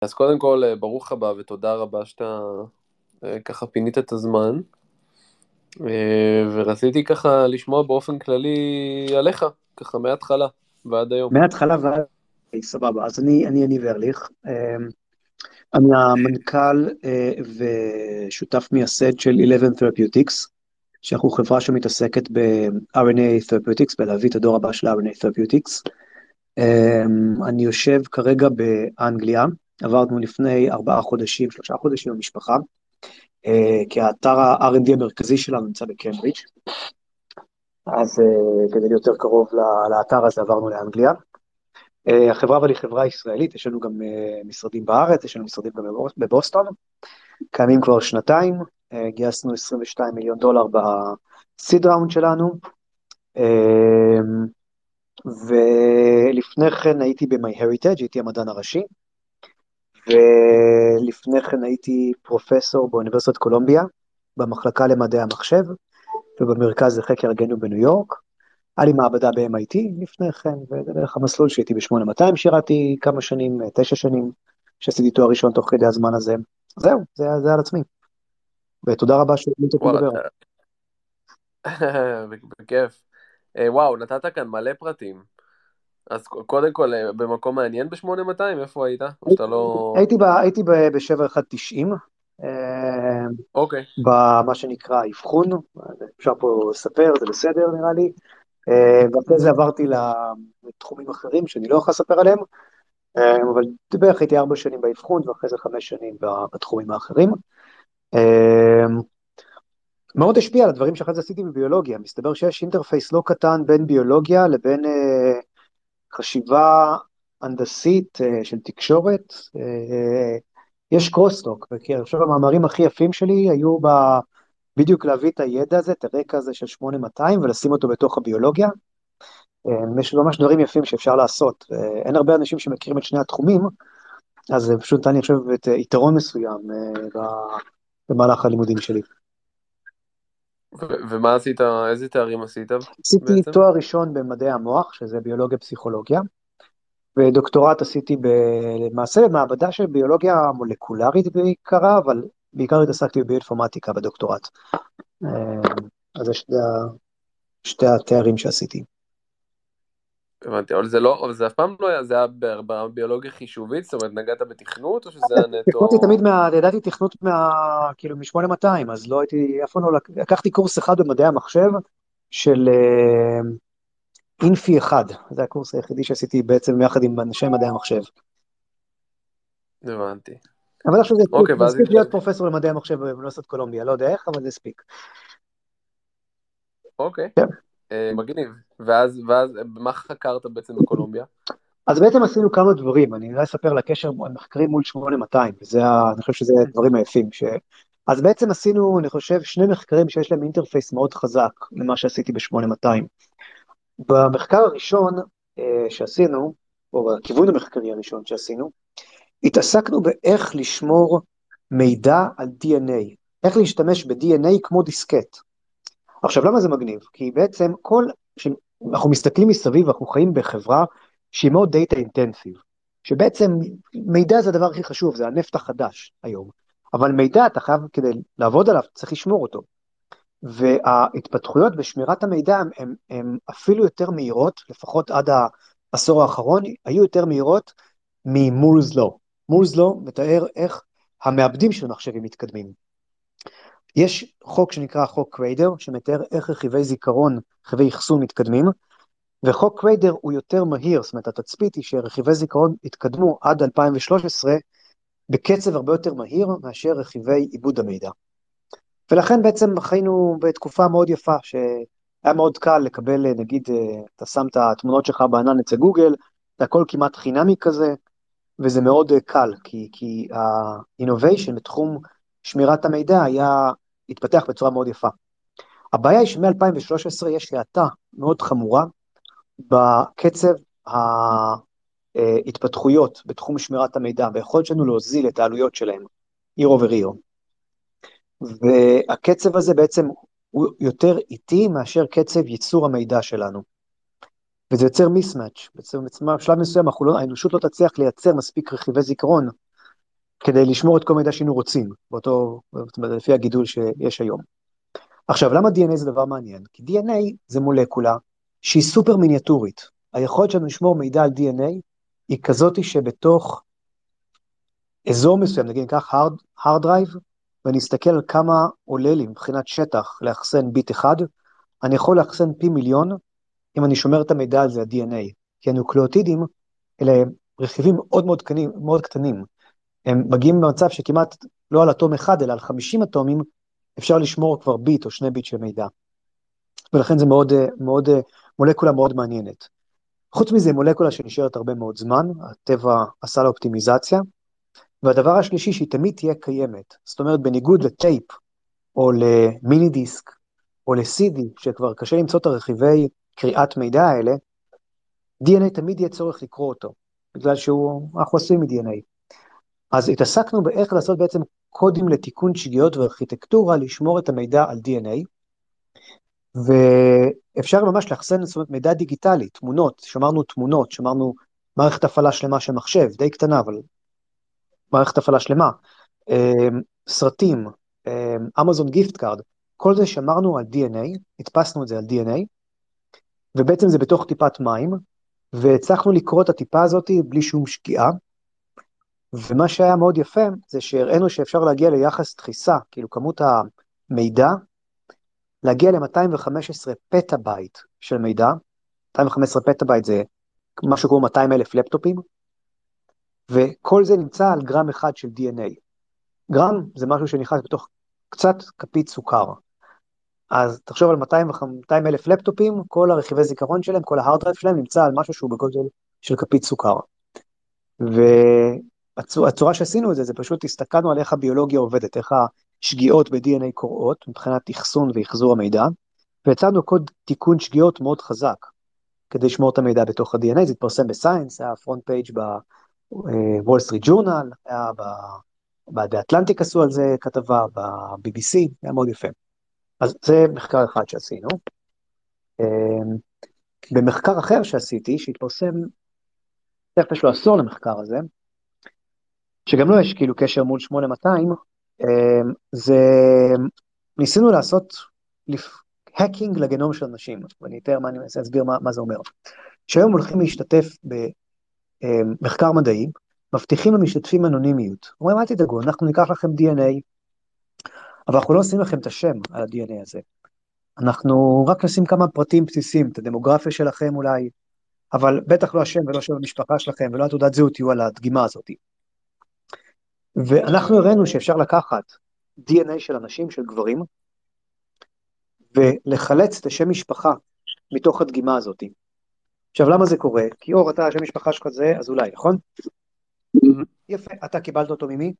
אז קודם כל, אה, ברוך הבא ותודה רבה שאתה אה, ככה פינית את הזמן. אה, ורציתי ככה לשמוע באופן כללי עליך, ככה מההתחלה ועד היום. מההתחלה ועד... סבבה, אז אני, אני אני ארליך. אני המנכ"ל ושותף מייסד של 11 Therapeutics, שאנחנו חברה שמתעסקת ב-RNA Therapeutics, בלהביא את הדור הבא של RNA Therapeutics. אני יושב כרגע באנגליה, עברנו לפני ארבעה חודשים, שלושה חודשים במשפחה, אה, כי האתר ה-R&D המרכזי שלנו נמצא בקיימברידג', אז אה, כדי להיות יותר קרוב לאתר הזה עברנו לאנגליה. אה, החברה אבל היא חברה ישראלית, יש לנו גם משרדים בארץ, יש לנו משרדים גם בבוסטון, קיימים כבר שנתיים, גייסנו 22 מיליון דולר בסיד ראונד שלנו, ולפני כן הייתי ב-MyHeritage, הייתי המדען הראשי, ולפני כן הייתי פרופסור באוניברסיטת קולומביה, במחלקה למדעי המחשב, ובמרכז לחקר הגנו בניו יורק. היה לי מעבדה ב-MIT לפני כן, וזה בערך המסלול שהייתי ב-8200, שירתי כמה שנים, תשע שנים, שעשיתי תואר ראשון תוך כדי הזמן הזה. זהו, זה, זה על עצמי. ותודה רבה שהזמנת אותי לדבר. בכיף. אה, וואו, נתת כאן מלא פרטים. אז קודם כל, אה, במקום מעניין ב-8200, איפה היית? או שאתה לא... הייתי, ב, הייתי ב-7190. אה, אוקיי. במה שנקרא אבחון, אפשר פה לספר, זה בסדר נראה לי. אה, ואחרי זה עברתי לתחומים אחרים שאני לא יכול לספר עליהם, אבל בערך הייתי ארבע שנים באבחון ואחרי זה חמש שנים בתחומים האחרים. מאוד השפיע על הדברים שאחרי זה עשיתי בביולוגיה, מסתבר שיש interface לא קטן בין ביולוגיה לבין חשיבה הנדסית אה, של תקשורת, אה, יש crosstalk, וכי אני חושב המאמרים הכי יפים שלי היו ב... בדיוק להביא את הידע הזה, את הרקע הזה של 8200 ולשים אותו בתוך הביולוגיה. אה, יש ממש דברים יפים שאפשר לעשות. אין הרבה אנשים שמכירים את שני התחומים, אז זה פשוט נתן לי עכשיו את יתרון מסוים במהלך הלימודים שלי. ומה עשית, איזה תארים עשית עשיתי בעצם? תואר ראשון במדעי המוח, שזה ביולוגיה פסיכולוגיה, ודוקטורט עשיתי ב, למעשה במעבדה של ביולוגיה מולקולרית בעיקרה, אבל בעיקר התעסקתי בביואינפורמטיקה בדוקטורט. אה, אז זה שתי, שתי התארים שעשיתי. הבנתי, אבל זה לא, אבל זה אף פעם לא היה, זה היה בביולוגיה חישובית, זאת אומרת, נגעת בתכנות, או שזה היה נטו... תכנות היא תמיד, מה, ידעתי תכנות מה, כאילו, מ-8200, אז לא הייתי, אף פעם לא, לקחתי קורס אחד במדעי המחשב של אה, אינפי אחד, זה הקורס היחידי שעשיתי בעצם יחד עם אנשי מדעי המחשב. הבנתי. אבל עכשיו זה אוקיי, הספיק להיות פרופסור למדעי המחשב באוניברסיטת קולומביה, לא יודע איך, אבל זה הספיק. אוקיי. אה, מגניב. ואז, ואז, מה חקרת בעצם בקולומביה? אז בעצם עשינו כמה דברים, אני אולי אספר לקשר מחקרים מול 8200, וזה, אני חושב שזה הדברים היפים. ש... אז בעצם עשינו, אני חושב, שני מחקרים שיש להם אינטרפייס מאוד חזק למה שעשיתי ב-8200. במחקר הראשון אה, שעשינו, או בכיוון המחקרי הראשון שעשינו, התעסקנו באיך לשמור מידע על DNA, איך להשתמש ב-DNA כמו דיסקט. עכשיו, למה זה מגניב? כי בעצם כל, כשאנחנו מסתכלים מסביב, אנחנו חיים בחברה שהיא מאוד דאטה אינטנסיב, שבעצם מידע זה הדבר הכי חשוב, זה הנפט החדש היום. אבל מידע, אתה חייב, כדי לעבוד עליו, צריך לשמור אותו. וההתפתחויות בשמירת המידע הן אפילו יותר מהירות, לפחות עד העשור האחרון, היו יותר מהירות ממולס לו. מולס לו מתאר איך המעבדים של מחשבים מתקדמים. יש חוק שנקרא חוק קריידר, שמתאר איך רכיבי זיכרון, רכיבי אחסון מתקדמים, וחוק קריידר הוא יותר מהיר, זאת אומרת התצפית היא שרכיבי זיכרון התקדמו עד 2013 בקצב הרבה יותר מהיר מאשר רכיבי עיבוד המידע. ולכן בעצם חיינו בתקופה מאוד יפה, שהיה מאוד קל לקבל, נגיד, אתה שם את התמונות שלך בענן אצל גוגל, זה הכל כמעט חינמי כזה, וזה מאוד קל, כי, כי ה-innovation בתחום שמירת המידע היה, התפתח בצורה מאוד יפה. הבעיה היא שמ-2013 יש האטה מאוד חמורה בקצב ההתפתחויות בתחום שמירת המידע, ביכולת שלנו להוזיל את העלויות שלהם, עיר עובר עיר. והקצב הזה בעצם הוא יותר איטי מאשר קצב ייצור המידע שלנו. וזה יוצר מיסמאץ', בעצם בשלב מסוים לא, האנושות לא תצליח לייצר מספיק רכיבי זיכרון כדי לשמור את כל המידע שהיינו רוצים, באותו, לפי הגידול שיש היום. עכשיו, למה DNA זה דבר מעניין? כי DNA זה מולקולה שהיא סופר מיניאטורית. היכולת שלנו לשמור מידע על DNA היא כזאת שבתוך אזור מסוים, נגיד ניקח hard, hard drive, ואני אסתכל על כמה עולה לי מבחינת שטח לאחסן ביט אחד, אני יכול לאחסן פי מיליון אם אני שומר את המידע על זה, ה-DNA. כי הנוקלאוטידים אלה רכיבים מאוד מאוד קטנים, מאוד קטנים. הם מגיעים במצב שכמעט לא על אטום אחד, אלא על 50 אטומים, אפשר לשמור כבר ביט או שני ביט של מידע. ולכן זה מאוד, מאוד, מולקולה מאוד מעניינת. חוץ מזה, מולקולה שנשארת הרבה מאוד זמן, הטבע עשה לה אופטימיזציה. והדבר השלישי, שהיא תמיד תהיה קיימת. זאת אומרת, בניגוד לטייפ, או ל mini disc, או ל-CD, שכבר קשה למצוא את הרכיבי קריאת מידע האלה, DNA תמיד יהיה צורך לקרוא אותו, בגלל שאנחנו עשויים מ-DNA. אז התעסקנו באיך לעשות בעצם קודים לתיקון שגיאות וארכיטקטורה, לשמור את המידע על DNA, ואפשר ממש לאחסן זאת אומרת, מידע דיגיטלי, תמונות, שמרנו תמונות, שמרנו מערכת הפעלה שלמה של מחשב, די קטנה, אבל מערכת הפעלה שלמה, אמ, סרטים, Amazon gift card, כל זה שמרנו על DNA, הדפסנו את זה על DNA, ובעצם זה בתוך טיפת מים, והצלחנו לקרוא את הטיפה הזאת בלי שום שגיאה, ומה שהיה מאוד יפה זה שהראינו שאפשר להגיע ליחס דחיסה, כאילו כמות המידע, להגיע ל-215 פטאבייט של מידע, 215 פטאבייט זה משהו כמו 200 אלף לפטופים, וכל זה נמצא על גרם אחד של DNA. גרם זה משהו שנכנס בתוך קצת כפית סוכר. אז תחשוב על 200 אלף לפטופים, כל הרכיבי זיכרון שלהם, כל ההארד שלהם נמצא על משהו שהוא בגודל של כפית סוכר. והצורה שעשינו את זה, זה פשוט הסתכלנו על איך הביולוגיה עובדת, איך השגיאות ב-DNA קורות מבחינת אחסון ואחזור המידע, והצענו קוד תיקון שגיאות מאוד חזק, כדי לשמור את המידע בתוך ה-DNA, זה התפרסם ב-Science, היה front page ב-Wall Street Journal, היה ב-The Atlantic עשו על זה כתבה, ב-BBC, היה מאוד יפה. אז זה מחקר אחד שעשינו. אמ, במחקר אחר שעשיתי, שהתפרסם, תכף יש לו עשור למחקר הזה, שגם לו לא יש כאילו קשר מול 8200, אמ, זה ניסינו לעשות האקינג לגנום של אנשים, ואני אתאר מה אני מנסה להסביר מה, מה זה אומר. שהיום הולכים להשתתף במחקר מדעי, מבטיחים למשתתפים אנונימיות. אומרים, אל תדאגו, אנחנו ניקח לכם DNA, אבל אנחנו לא עושים לכם את השם על ה-DNA הזה. אנחנו רק נשים כמה פרטים בסיסיים, את הדמוגרפיה שלכם אולי, אבל בטח לא השם ולא שם המשפחה שלכם ולא התעודת זהות יהיו על הדגימה הזאת. ואנחנו הראינו שאפשר לקחת DNA של אנשים, של גברים, ולחלץ את השם משפחה מתוך הדגימה הזאת. עכשיו, למה זה קורה? כי אור, אתה, השם משפחה שלך זה, אז אולי, נכון? יפה, אתה קיבלת אותו ממי?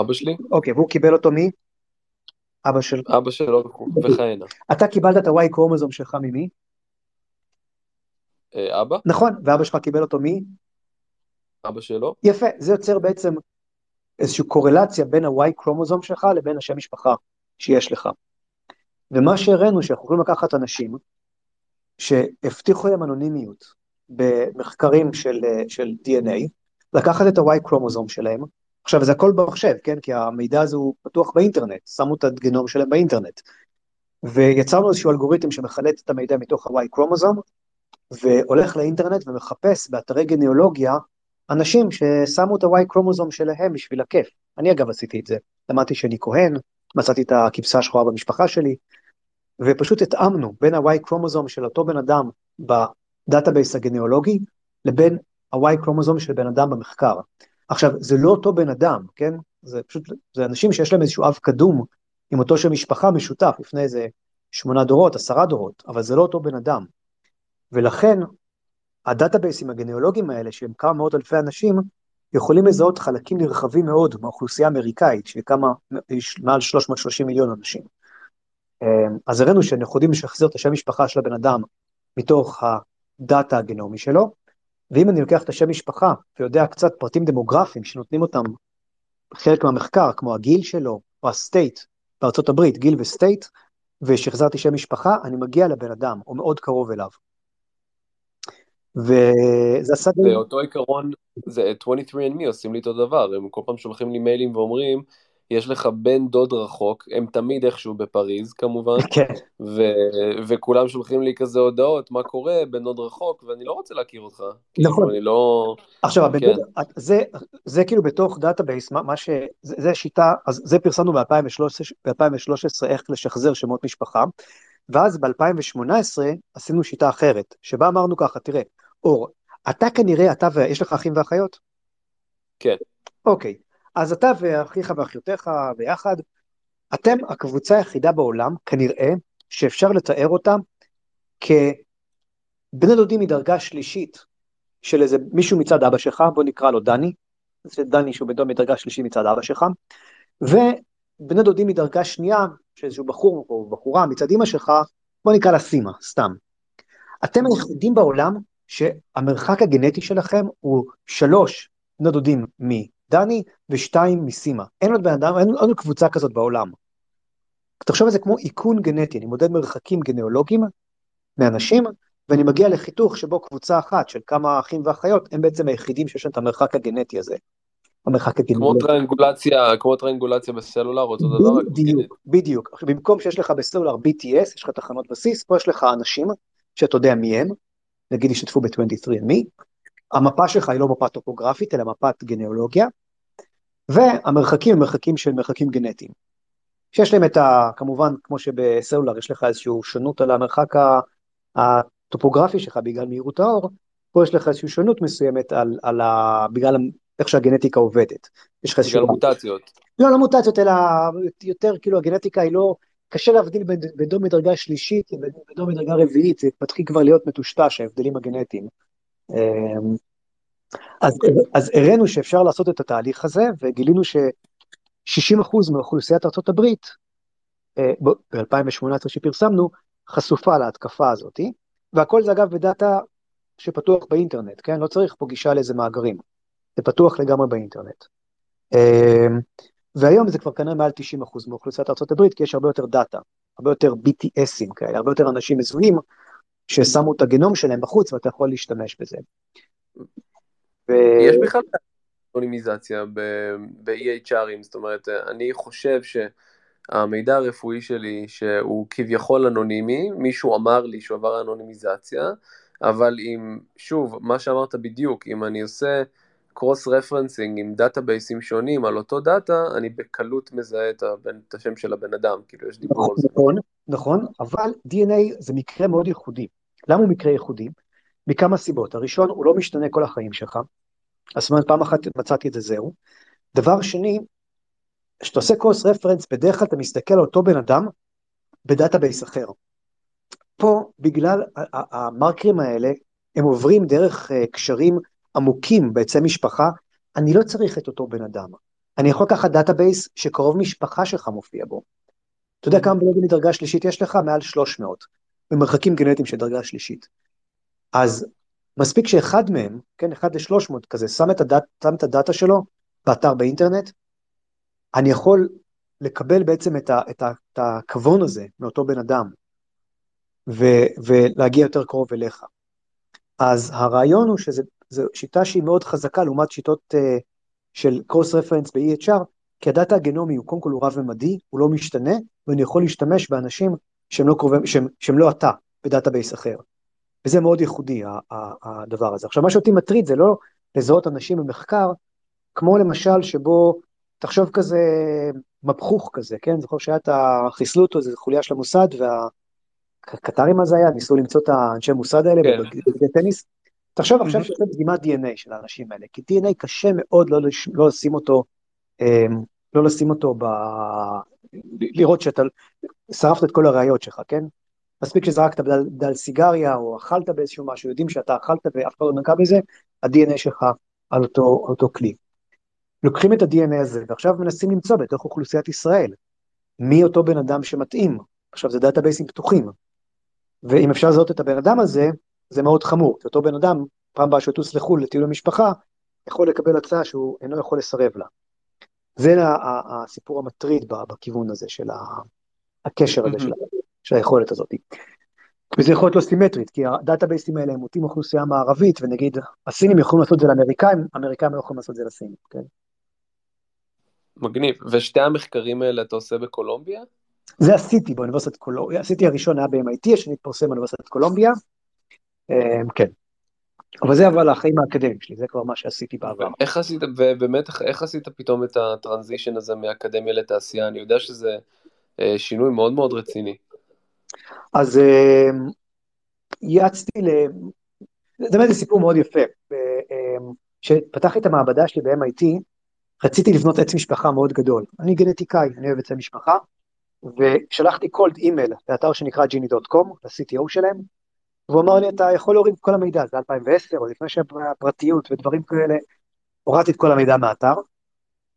אבא שלי. אוקיי, והוא קיבל אותו מי? אבא של... אבא שלו וכהנה. אתה קיבלת את ה-Y קרומוזום שלך ממי? אה, אבא? נכון, ואבא שלך קיבל אותו מי? אבא שלו. יפה, זה יוצר בעצם איזושהי קורלציה בין ה-Y קרומוזום שלך לבין השם משפחה שיש לך. ומה שהראינו שאנחנו יכולים לקחת אנשים שהבטיחו להם אנונימיות במחקרים של, של DNA, לקחת את ה-Y קרומוזום שלהם, עכשיו זה הכל במחשב, כן? כי המידע הזה הוא פתוח באינטרנט, שמו את הגנום שלהם באינטרנט. ויצרנו איזשהו אלגוריתם שמחלט את המידע מתוך ה-Y קרומוזום, והולך לאינטרנט ומחפש באתרי גניאולוגיה אנשים ששמו את ה-Y קרומוזום שלהם בשביל הכיף. אני אגב עשיתי את זה, למדתי שאני כהן, מצאתי את הכבשה השחורה במשפחה שלי, ופשוט התאמנו בין ה-Y קרומוזום של אותו בן אדם ב-database הגניאולוגי, לבין ה-Y קרומוזום של בן אדם במחקר. עכשיו, זה לא אותו בן אדם, כן? זה פשוט, זה אנשים שיש להם איזשהו אב קדום עם אותו שם משפחה משותף לפני איזה שמונה דורות, עשרה דורות, אבל זה לא אותו בן אדם. ולכן, ה-database ים הגניאולוגיים האלה, שהם כמה מאות אלפי אנשים, יכולים לזהות חלקים נרחבים מאוד מהאוכלוסייה האמריקאית, שכמה, יש מעל 330 מיליון אנשים. אז הראינו שאנחנו יודעים לשחזר את השם משפחה של הבן אדם מתוך ה-data הגנומי שלו, ואם אני לוקח את השם משפחה ויודע קצת פרטים דמוגרפיים שנותנים אותם חלק מהמחקר, כמו הגיל שלו, או ה-state בארצות הברית, גיל וסטייט, ושחזרתי שם משפחה, אני מגיע לבן אדם, או מאוד קרוב אליו. וזה עשה... זה אותו עיקרון, זה 23andMe עושים לי אותו דבר, הם כל פעם שולחים לי מיילים ואומרים, יש לך בן דוד רחוק, הם תמיד איכשהו בפריז כמובן, כן. ו- וכולם שולחים לי כזה הודעות, מה קורה, בן דוד רחוק, ואני לא רוצה להכיר אותך. נכון. כאילו, אני לא... עכשיו, הבן כן. דוד, זה, זה כאילו בתוך database, מה, מה ש... זה, זה שיטה, אז זה פרסמנו ב-2013, ב-2013 איך לשחזר שמות משפחה, ואז ב-2018 עשינו שיטה אחרת, שבה אמרנו ככה, תראה, אור, אתה כנראה, אתה ויש לך אחים ואחיות? כן. אוקיי, אז אתה ואחיך ואחיותיך ביחד, אתם הקבוצה היחידה בעולם, כנראה, שאפשר לתאר אותה כבני דודים מדרגה שלישית של איזה מישהו מצד אבא שלך, בוא נקרא לו דני, זה דני שהוא בן דוד מדרגה שלישית מצד אבא שלך, ובני דודים מדרגה שנייה, שאיזשהו בחור או בחורה מצד אמא שלך, בוא נקרא לה סימה, סתם. אתם היחידים בעולם שהמרחק הגנטי שלכם הוא שלוש בני דודים מדני ושתיים מסימה. אין עוד בן אדם, אין עוד קבוצה כזאת בעולם. תחשוב על זה כמו איכון גנטי, אני מודד מרחקים גנאולוגיים מאנשים, ואני מגיע לחיתוך שבו קבוצה אחת של כמה אחים ואחיות הם בעצם היחידים שיש להם את המרחק הגנטי הזה. המרחק כמו הגנאולוגי. טריאנגולציה, כמו טריאנגולציה בסלולר, אותו דבר. בדיוק. בדיוק. עכשיו במקום שיש לך בסלולר BTS, יש לך תחנות בסיס, פה יש לך אנשים שאתה יודע מי הם, נגיד השתתפו ב-23andMe, המפה שלך היא לא מפה טופוגרפית, אלא מפת גנאולוגיה, והמרחקים הם מרחקים של מרחקים גנטיים. שיש להם את ה... כמובן, כמו שבסלולר יש לך איזושהי שונות על המרחק הטופוגרפי שלך בגלל מהירות האור, פה יש לך איזושהי שונות מסוימת על, על ה... בגלל איך שהגנטיקה עובדת. יש לך איזשהו... בגלל מוטציות. לא, לא מוטציות, אלא יותר כאילו הגנטיקה היא לא... קשה להבדיל בין בין דום מדרגה שלישית לבין דום מדרגה רביעית, זה מתחיל כבר להיות מטושטש, ההבדלים הגנטיים. אמ, אז, אז הראינו שאפשר לעשות את התהליך הזה, וגילינו ש-60% מאוכלוסיית ארה"ב, ב-2018 שפרסמנו, חשופה להתקפה הזאת, והכל זה אגב בדאטה שפתוח באינטרנט, כן? לא צריך פה גישה לאיזה מאגרים, זה פתוח לגמרי באינטרנט. והיום זה כבר כנראה מעל 90% מאוכלוסיית ארה"ב, כי יש הרבה יותר דאטה, הרבה יותר BTSים כאלה, הרבה יותר אנשים מזוהים ששמו את הגנום שלהם בחוץ ואתה יכול להשתמש בזה. ו... יש בכלל אנונימיזציה ב-EHR ים, זאת אומרת, אני חושב שהמידע הרפואי שלי, שהוא כביכול אנונימי, מישהו אמר לי שהוא עבר אנונימיזציה, אבל אם, שוב, מה שאמרת בדיוק, אם אני עושה cross referencing עם database ים שונים על אותו data, אני בקלות מזהה את, הבן, את השם של הבן אדם, כאילו יש דיבור על זה. נכון, נכון, אבל DNA זה מקרה מאוד ייחודי. למה הוא מקרה ייחודי? מכמה סיבות. הראשון, הוא לא משתנה כל החיים שלך. אז פעם אחת מצאתי את זה, זהו. דבר שני, כשאתה עושה cross reference, בדרך כלל אתה מסתכל על אותו בן אדם ב-database אחר. פה, בגלל ה-marker ים האלה, הם עוברים דרך אה, קשרים עמוקים בעצי משפחה, אני לא צריך את אותו בן אדם. אני יכול לקחת database שקרוב משפחה שלך מופיע בו. אתה יודע כמה דודנים מדרגה שלישית יש לך? מעל 300, במרחקים גנטיים של דרגה שלישית. אז מספיק שאחד מהם, כן, אחד ל-300 כזה, שם את, הדאט, שם את הדאטה שלו באתר באינטרנט, אני יכול לקבל בעצם את, ה, את, ה, את הכוון הזה מאותו בן אדם, ו, ולהגיע יותר קרוב אליך. אז הרעיון הוא שזו שיטה שהיא מאוד חזקה לעומת שיטות uh, של קרוס רפרנס ב-EHR, כי הדאטה הגנומי הוא קודם כל הוא רב-ממדי, הוא לא משתנה, ואני יכול להשתמש באנשים שהם לא, קרובים, שהם, שהם לא אתה בדאטאבייס אחר. וזה מאוד ייחודי, הדבר הזה. עכשיו, מה שאותי מטריד זה לא לזהות אנשים במחקר, כמו למשל שבו, תחשוב כזה מבחוך כזה, כן? זוכר שהיה את ה... חיסלו אותו, זו חוליה של המוסד, והקטרים אז היה, ניסו למצוא את האנשי המוסד האלה כן. בבגדי טניס. תחשוב עכשיו. שעושה דגימת DNA של האנשים האלה, כי DNA קשה מאוד לא, לש... לא לשים אותו, אמ, לא לשים אותו ב... לראות שאתה שרפת את כל הראיות שלך, כן? מספיק שזרקת בדל, בדל סיגריה או אכלת באיזשהו משהו, יודעים שאתה אכלת ואף אחד לא נגע בזה, ה-DNA שלך על אותו, אותו כלי. לוקחים את ה-DNA הזה ועכשיו מנסים למצוא בתוך אוכלוסיית ישראל מי אותו בן אדם שמתאים. עכשיו זה דאטאבייסים פתוחים, ואם אפשר לזהות את הבן אדם הזה, זה מאוד חמור, כי אותו בן אדם, פעם הבאה שהוא יטוס לחו"ל לטיול המשפחה, יכול לקבל הצעה שהוא אינו יכול לסרב לה. זה הסיפור המטריד בכיוון הזה של הקשר הזה, של, של היכולת הזאת. וזה יכול להיות לא סימטרית, כי הדאטאבייסים האלה הם מוטים אוכלוסייה מערבית, ונגיד הסינים יכולים לעשות את זה לאמריקאים, האמריקאים לא יכולים לעשות את זה לסינים, כן? מגניב. ושתי המחקרים האלה אתה עושה בקולומביה? זה עשיתי באוניברסיטת קולומביה, עשיתי הראשון היה ב-MIT, השני התפרסם באוניברסיטת קולומביה, כן. אבל זה אבל החיים האקדמיים שלי, זה כבר מה שעשיתי בעבר. איך עשית, ובאמת, איך עשית פתאום את הטרנזישן הזה מאקדמיה לתעשייה? אני יודע שזה אה, שינוי מאוד מאוד רציני. אז אמ, יעצתי ל... זה באמת סיפור מאוד יפה. כשפתחתי את המעבדה שלי ב-MIT, רציתי לבנות עץ משפחה מאוד גדול. אני גנטיקאי, אני אוהב עצי משפחה, ושלחתי קולד אימייל לאתר שנקרא gini.com, ל-CTO שלהם, והוא אמר לי, אתה יכול להוריד את כל המידע, זה 2010, עוד לפני שהפרטיות ודברים כאלה, הורדתי את כל המידע מהאתר,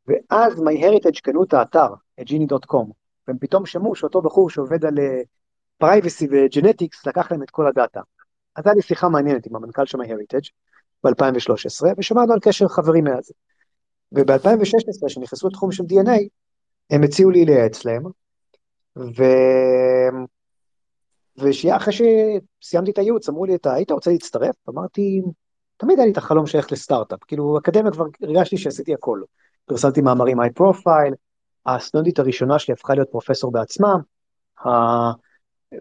ואז MyHeritage קנו את האתר, את geni.com, והם פתאום שמעו שאותו בחור שעובד על privacy uh, ו-genetics, לקח להם את כל ה-data. אז היה לי שיחה מעניינת עם המנכ"ל של MyHeritage ב-2013, ושמרנו על קשר חברים מאז. וב-2016, כשנכנסו לתחום של DNA, הם הציעו לי לייעץ להם, ו... ואחרי שסיימתי את הייעוץ, אמרו לי, אתה היית רוצה להצטרף? אמרתי, תמיד היה לי את החלום שאלך לסטארט-אפ, כאילו, אקדמיה כבר הרגשתי שעשיתי הכל. פרסמתי מאמרים high profile, הסטודנטית הראשונה שלי הפכה להיות פרופסור בעצמה, ה...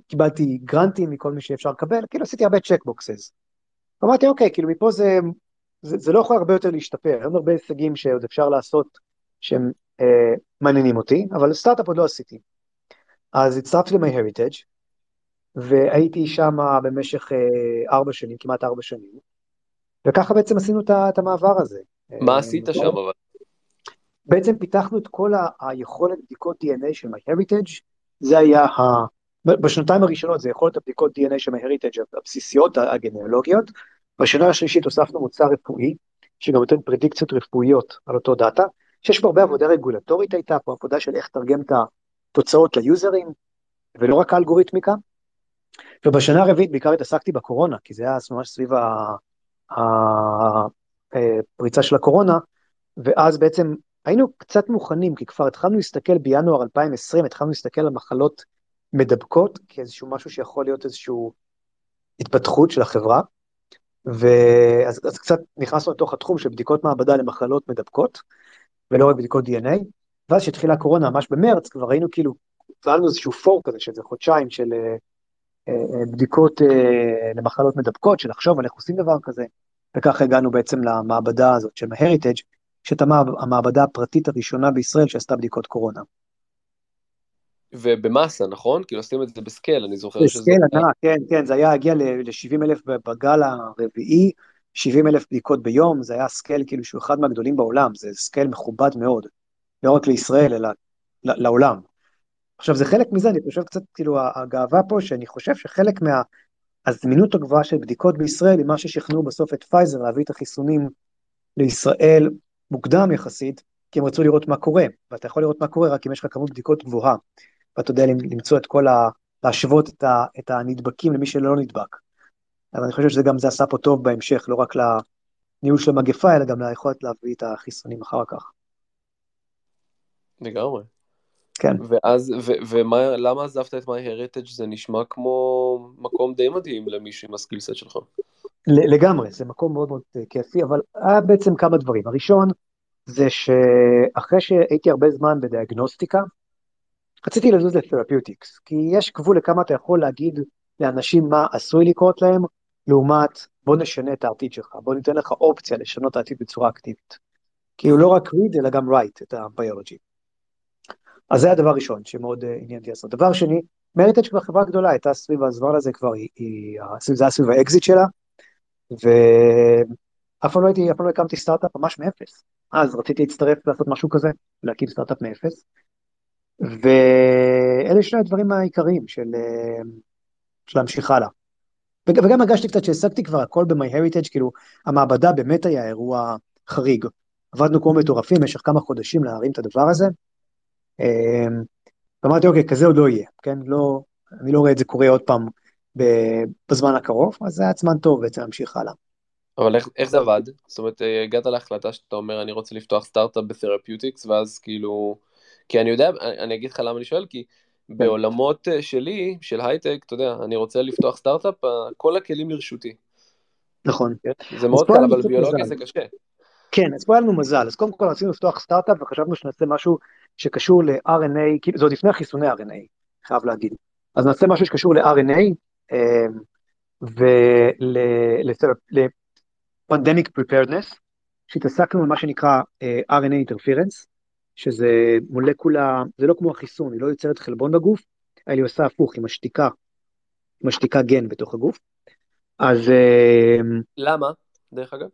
קיבלתי grant ים מכל מי שאפשר לקבל, כאילו עשיתי הרבה checkboxes. אמרתי, אוקיי, כאילו מפה זה, זה, זה לא יכול הרבה יותר להשתפר, אין הרבה הישגים שעוד אפשר לעשות שהם אה, מעניינים אותי, אבל סטארט-אפ עוד לא עשיתי. אז הצטרפתי ל-MyHeritage, והייתי שם במשך אה, ארבע שנים, כמעט ארבע שנים, וככה בעצם עשינו את המעבר הזה. מה אה, עשית שם אבל? בעצם פיתחנו את כל היכולת בדיקות DNA של MyHeritage, זה היה ה... בשנתיים הראשונות זה יכולת הבדיקות DNA של MyHeritage הבסיסיות, הגנאולוגיות, בשנה השלישית הוספנו מוצר רפואי, שגם נותן פרדיקציות רפואיות על אותו דאטה, שיש פה הרבה עבודה רגולטורית הייתה פה, עבודה של איך לתרגם את התוצאות ליוזרים, ולא רק האלגוריתמיקה. ובשנה הרביעית בעיקר התעסקתי בקורונה, כי זה היה ממש סביב הפריצה של הקורונה, ואז בעצם היינו קצת מוכנים, כי כבר התחלנו להסתכל בינואר 2020, התחלנו להסתכל על מחלות מדבקות, כאיזשהו משהו שיכול להיות איזושהי התפתחות של החברה, ואז אז קצת נכנסנו לתוך התחום של בדיקות מעבדה למחלות מדבקות, ולא רק בדיקות DNA, ואז כשהתחילה הקורונה, ממש במרץ, כבר ראינו כאילו, היה לנו איזשהו פור כזה, שזה חודשיים של אה, אה, בדיקות אה, למחלות מדבקות, של לחשוב על איך עושים דבר כזה, וככה הגענו בעצם למעבדה הזאת של ההריטג', שהייתה המעבדה הפרטית הראשונה בישראל שעשתה בדיקות קורונה. ובמסה, נכון? כאילו עושים את זה ב-scale, אני זוכר שזה... ב-scale ענק, כן, כן, זה היה הגיע ל-70 אלף בגל הרביעי, 70 אלף בדיקות ביום, זה היה scale כאילו שהוא אחד מהגדולים בעולם, זה scale מכובד מאוד, לא רק לישראל, אלא לעולם. עכשיו זה חלק מזה, אני חושב קצת, כאילו הגאווה פה, שאני חושב שחלק מהזמינות הגבוהה של בדיקות בישראל, היא מה ששכנע בסוף את פייזר להביא את החיסונים לישראל מוקדם יחסית, כי הם רצו לראות מה קורה, ואתה יכול לראות מה קורה רק אם יש לך כמות בדיקות גבוהה, ואתה יודע למצוא את כל ה... להשוות את, ה, את הנדבקים למי שלא נדבק. אבל אני חושב שזה גם זה עשה פה טוב בהמשך, לא רק לניהול של המגפה, אלא גם ליכולת להביא את החיסונים אחר כך. לגמרי. כן. ואז, ולמה עזבת את MyHeritage? זה נשמע כמו מקום די מדהים למישהו עם הסקילסט שלך. לגמרי, זה מקום מאוד מאוד אה, כיפי, אבל היה בעצם כמה דברים. הראשון, זה שאחרי שהייתי הרבה זמן בדיאגנוסטיקה, רציתי לזוז ל-therapeutics, כי יש גבול לכמה אתה יכול להגיד לאנשים מה עשוי לקרות להם, לעומת בוא נשנה את העתיד שלך, בוא ניתן לך אופציה לשנות את העתיד בצורה אקטיבית. כי הוא לא רק read אלא גם write את הביולוגי. אז זה הדבר הראשון שמאוד uh, עניין אותי לעשות. דבר שני, MyHeritage כבר חברה גדולה, הייתה סביב הזמן הזה כבר, זה היה סביב האקזיט שלה, ואף פעם לא הייתי, אף פעם לא הקמתי סטארט-אפ ממש מאפס. אז רציתי להצטרף לעשות משהו כזה, להקים סטארט-אפ מאפס. ואלה שני הדברים העיקריים של, אה, להמשיך הלאה. וגם הרגשתי קצת שהשגתי כבר הכל ב-MyHeritage, כאילו המעבדה באמת היה אירוע חריג. עבדנו כמו מטורפים במשך כמה חודשים להרים את הדבר הזה. אמ, ואמרתי, אוקיי, כזה עוד לא יהיה, כן? לא, אני לא רואה את זה קורה עוד פעם בזמן הקרוב, אז זה היה זמן טוב בעצם להמשיך הלאה. אבל איך, איך זה עבד? זאת אומרת, הגעת להחלטה שאתה אומר, אני רוצה לפתוח סטארט-אפ ב-therapeutics, ואז כאילו... כי אני יודע, אני אגיד לך למה אני שואל, כי בעולמות אה, שלי, של הייטק, אתה יודע, אני רוצה לפתוח סטארט-אפ, אה, כל הכלים לרשותי. נכון. כן? זה מאוד קל, אבל ביולוגיה זה קשה. כן, אז פה היה לנו מזל, אז קודם כל רצינו לפתוח סטארט-אפ וחשבנו שנעשה משהו שקשור ל-RNA, כאילו זה עוד לפני חיסוני RNA, חייב להגיד. אז נעשה משהו שקשור ל-RNA ול-pandemic preparedness, שהתעסקנו במה שנקרא uh, RNA interference, שזה מולקולה, זה לא כמו החיסון, היא לא יוצרת חלבון בגוף, אלא היא עושה הפוך, היא משתיקה, משתיקה גן בתוך הגוף. אז... Uh, למה, דרך אגב?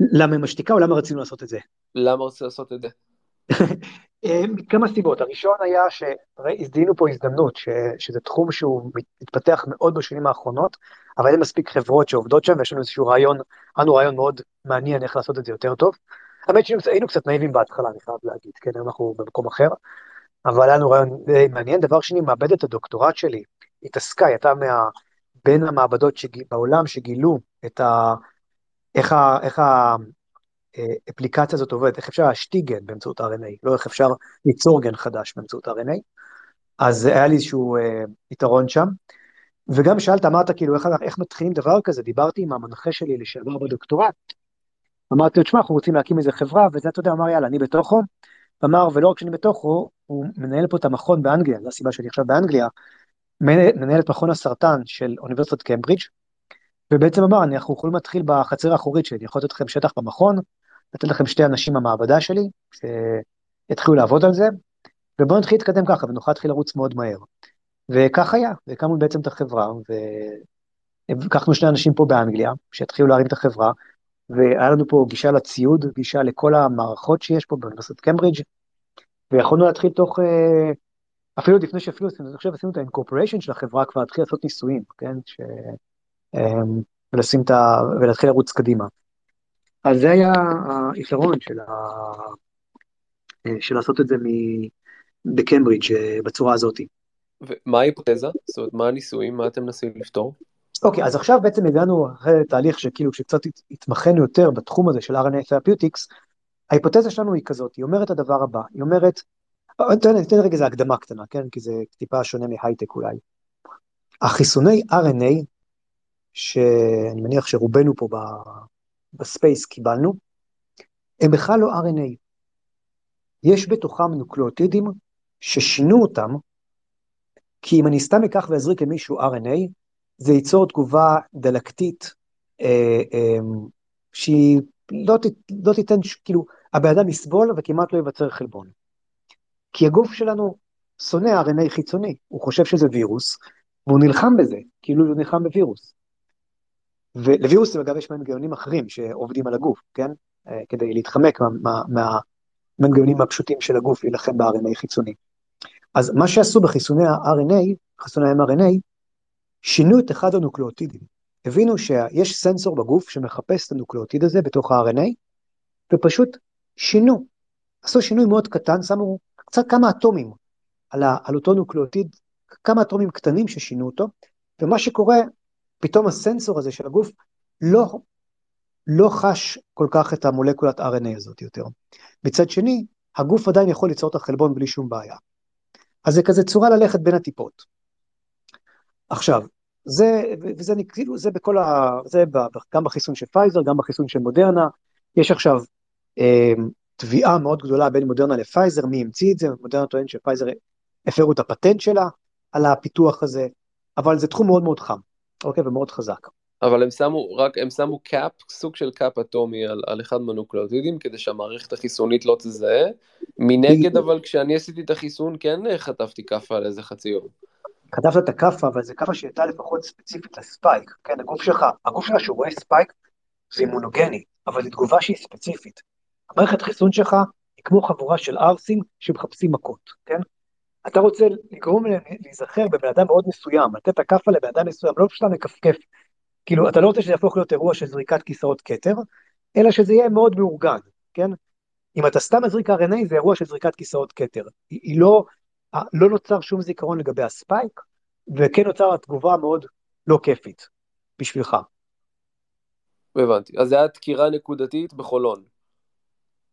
למה היא משתיקה או למה רצינו לעשות את זה? למה רצינו לעשות את זה? אה, מכמה סיבות. הראשון היה שהזדינו פה הזדמנות, ש, שזה תחום שהוא מתפתח מאוד בשנים האחרונות, אבל אין מספיק חברות שעובדות שם, ויש לנו איזשהו רעיון, היה לנו רעיון מאוד מעניין איך לעשות את זה יותר טוב. האמת שהיינו קצת נאיבים בהתחלה, אני חייב להגיד, כן, היום אנחנו במקום אחר, אבל היה לנו רעיון די מעניין. דבר שני, מעבדת הדוקטורט שלי התעסקה, היא הייתה מה... בין המעבדות שג... בעולם שגילו את ה... איך, ה... איך האפליקציה הזאת עובדת, איך אפשר להשתיק גן באמצעות RNA, לא איך אפשר ליצור גן חדש באמצעות RNA. אז היה לי איזשהו אה, יתרון שם. וגם שאלת, אמרת כאילו, איך, איך מתחילים דבר כזה? דיברתי עם המנחה שלי לשעבר בדוקטורט, אמרתי לו, תשמע, אנחנו רוצים להקים איזה חברה, וזה, אתה יודע, אמר, יאללה, אני בתוכו. אמר, ולא רק שאני בתוכו, הוא מנהל פה את המכון באנגליה, זו הסיבה שאני עכשיו באנגליה, מנהל את מכון הסרטן של אוניברסיטת קמברידג', ובעצם אמר, אנחנו יכולים להתחיל בחצר האחורית שלי, אני יכול לתת לכם שטח במכון, לתת לכם שתי אנשים במעבדה שלי, שיתחילו לעבוד על זה, ובואו נתחיל להתקדם ככה, ונוכל להתחיל לרוץ מאוד מהר. וכך היה, והקמנו בעצם את החברה, ולקחנו שני אנשים פה באנגליה, שהתחילו להרים את החברה, והיה לנו פה גישה לציוד, גישה לכל המערכות שיש פה באוניברסיטת קמברידג', ויכולנו להתחיל תוך, אה, אפילו לפני שאפילו, אני חושב עשינו את האינקורפוריישן של החברה, כבר להתחיל לעשות ניסויים, כן, ש... אמ, ולשים את ה... ולהתחיל לרוץ קדימה. אז זה היה היתרון של, ה... אה, של לעשות את זה מ... בקמברידג' אה, בצורה הזאת. ומה ההיפותזה? זאת אומרת, מה הניסויים? מה אתם מנסים לפתור? אוקיי, okay, אז עכשיו בעצם הגענו אחרי תהליך שכאילו שקצת התמחינו יותר בתחום הזה של RNA Therapeutics, ההיפותזה שלנו היא כזאת, היא אומרת הדבר הבא, היא אומרת, ניתן ניתן רגע איזה הקדמה קטנה, כן? כי זה טיפה שונה מהייטק אולי. החיסוני RNA, שאני מניח שרובנו פה ב Space קיבלנו, הם בכלל לא RNA. יש בתוכם נוקלאוטידים ששינו אותם, כי אם אני סתם אקח ואזריק למישהו RNA, זה ייצור תגובה דלקתית אה, אה, שהיא לא, ת, לא תיתן, כאילו, הבן אדם יסבול וכמעט לא ייווצר חלבון. כי הגוף שלנו שונא RNA חיצוני, הוא חושב שזה וירוס, והוא נלחם בזה, כאילו הוא נלחם בווירוס. ולווירוסים אגב יש מנגנונים אחרים שעובדים על הגוף, כן? אה, כדי להתחמק מהמנגנונים מה, מה הפשוטים של הגוף להילחם ב-RNA חיצוני. אז מה שעשו בחיסוני ה-RNA, חיסוני ה-mRNA, שינו את אחד הנוקלאוטידים. הבינו שיש סנסור בגוף שמחפש את הנוקלאוטיד הזה בתוך ה-RNA, ופשוט שינו. עשו שינוי מאוד קטן, שמו קצת כמה אטומים על, ה, על אותו נוקלאוטיד, כמה אטומים קטנים ששינו אותו, ומה שקורה, פתאום הסנסור הזה של הגוף לא, לא חש כל כך את המולקולת RNA הזאת יותר. מצד שני, הגוף עדיין יכול ליצור את החלבון בלי שום בעיה. אז זה כזה צורה ללכת בין הטיפות. עכשיו, זה, וזה כאילו, זה בכל ה... זה גם בחיסון של פייזר, גם בחיסון של מודרנה. יש עכשיו אה, תביעה מאוד גדולה בין מודרנה לפייזר, מי המציא את זה, מודרנה טוען שפייזר הפרו את הפטנט שלה על הפיתוח הזה, אבל זה תחום מאוד מאוד חם, אוקיי, ומאוד חזק. אבל הם שמו רק, הם שמו cap, סוג של cap אטומי על, על אחד מהנוקלאוטידים, כדי שהמערכת החיסונית לא תזהה. מנגד, אבל כשאני עשיתי את החיסון, כן חטפתי כאפה על איזה חצי יום. כתבת את הכאפה, אבל זו כאפה שהייתה לפחות ספציפית לספייק, כן, הגוף שלך, הגוף שלך שהוא רואה ספייק זה אימונוגני, אבל זו תגובה שהיא ספציפית. המערכת חיסון שלך היא כמו חבורה של ערסים שמחפשים מכות, כן? אתה רוצה לגרום להיזכר בבן אדם מאוד מסוים, לתת הכאפה לבן אדם מסוים, לא פשוט מכפכף. כאילו, אתה לא רוצה שזה יהפוך להיות אירוע של זריקת כיסאות כתר, אלא שזה יהיה מאוד מאורגן, כן? אם אתה סתם מזריק RNA זה אירוע של זריקת כיסאות כתר. היא, היא לא, לא נוצר שום זיכרון לגבי הספייק, וכן נוצרה תגובה מאוד לא כיפית בשבילך. הבנתי. אז זה היה דקירה נקודתית בחולון.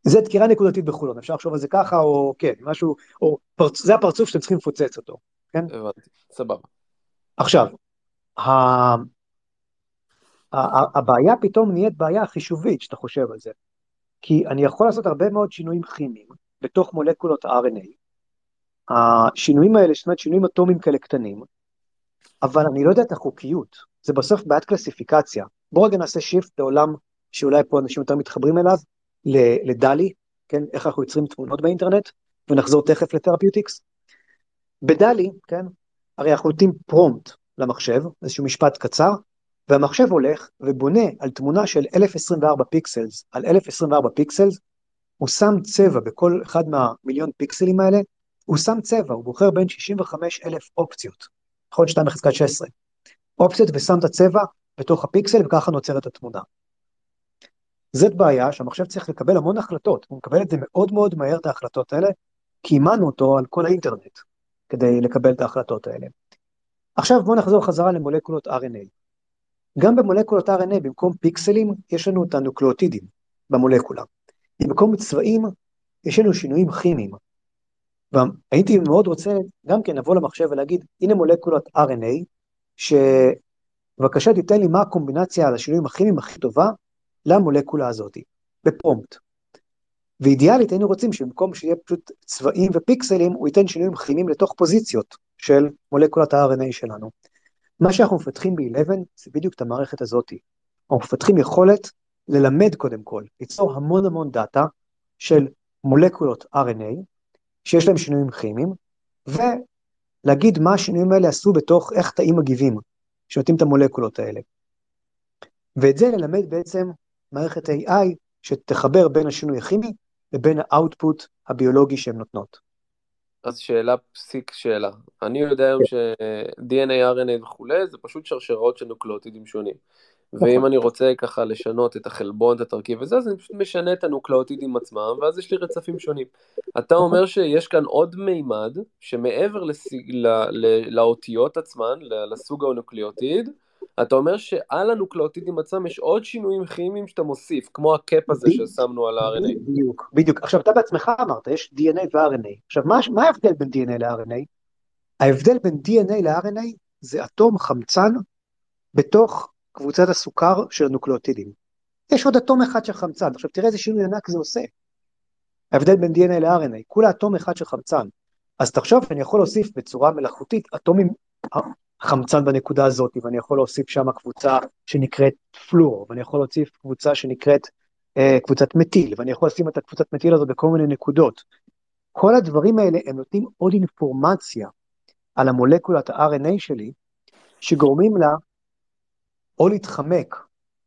זה דקירה נקודתית בחולון, אפשר לחשוב על זה ככה, או כן, משהו, או פרצ... זה הפרצוף שאתם צריכים לפוצץ אותו, כן? הבנתי, סבבה. עכשיו, ה... הבעיה פתאום נהיית בעיה חישובית, שאתה חושב על זה. כי אני יכול לעשות הרבה מאוד שינויים כימיים בתוך מולקולות RNA. השינויים האלה, זאת אומרת שינויים אטומיים כאלה קטנים, אבל אני לא יודע את החוקיות, זה בסוף בעיית קלסיפיקציה. בואו רגע נעשה shift לעולם שאולי פה אנשים יותר מתחברים אליו, ל DALL-E, כן, איך אנחנו יוצרים תמונות באינטרנט, ונחזור תכף ל therapeutics. ב DALL-E, כן, הרי אנחנו נותנים prompt למחשב, איזשהו משפט קצר, והמחשב הולך ובונה על תמונה של 1024 pixels על 1024 pixels, הוא שם צבע בכל אחד מהמיליון פיקסלים האלה, הוא שם צבע, הוא בוחר בין 65 אלף אופציות, נכון? 2 בחזקת 16. אופציות ושם את הצבע בתוך הפיקסל וככה נוצרת התמונה. זאת בעיה שהמחשב צריך לקבל המון החלטות, הוא מקבל את זה מאוד מאוד מהר את ההחלטות האלה, כי אימנו אותו על כל האינטרנט כדי לקבל את ההחלטות האלה. עכשיו בואו נחזור חזרה למולקולות RNA. גם במולקולות RNA במקום פיקסלים יש לנו את הנוקלאוטידים במולקולה. במקום צבעים יש לנו שינויים כימיים. והייתי מאוד רוצה גם כן לבוא למחשב ולהגיד, הנה מולקולות RNA, שבבקשה תיתן לי מה הקומבינציה על השינויים הכימיים הכי טובה למולקולה הזאת, בפרומפט. ואידיאלית היינו רוצים שבמקום שיהיה פשוט צבעים ופיקסלים, הוא ייתן שינויים כימיים לתוך פוזיציות של מולקולת ה-RNA שלנו. מה שאנחנו מפתחים ב-11 זה בדיוק את המערכת הזאת. אנחנו מפתחים יכולת ללמד קודם כל, ליצור המון המון דאטה של מולקולות RNA, שיש להם שינויים כימיים, ולהגיד מה השינויים האלה עשו בתוך איך תאים מגיבים, שנותנים את המולקולות האלה. ואת זה ללמד בעצם מערכת AI שתחבר בין השינוי הכימי לבין ה output הביולוגי שהן נותנות. אז שאלה פסיק שאלה. אני יודע היום ש-DNA, RNA וכולי, זה פשוט שרשרות של נוקלאוטידים שונים. נכון. ואם אני רוצה ככה לשנות את החלבון, את התרכיב וזה, אז אני פשוט משנה את הנוקלאוטידים עצמם, ואז יש לי רצפים שונים. אתה נכון. אומר שיש כאן עוד מימד, שמעבר לסיג, ל, ל, לאותיות עצמן, לסוג הנוקלאוטיד, אתה אומר שעל הנוקלאוטידים עצמם יש עוד שינויים כימיים שאתה מוסיף, כמו ה cap הזה ששמנו על ה-RNA. בדיוק, בדיוק. עכשיו, אתה בעצמך אמרת, יש DNA ו-RNA. עכשיו, מה, מה ההבדל בין DNA ל-RNA? ההבדל בין DNA ל-RNA זה אטום חמצן בתוך קבוצת הסוכר של הנוקלאוטידים. יש עוד אטום אחד של חמצן, עכשיו תראה איזה שינוי ענק זה עושה. ההבדל בין DNA ל-RNA, כולה אטום אחד של חמצן. אז תחשוב שאני יכול להוסיף בצורה מלאכותית אטומים חמצן בנקודה הזאת, ואני יכול להוסיף שם קבוצה שנקראת פלואור, ואני יכול להוסיף קבוצה שנקראת אה, קבוצת מטיל, ואני יכול לשים את הקבוצת מטיל הזו בכל מיני נקודות. כל הדברים האלה הם נותנים עוד אינפורמציה על המולקולת ה-RNA שלי, שגורמים לה או להתחמק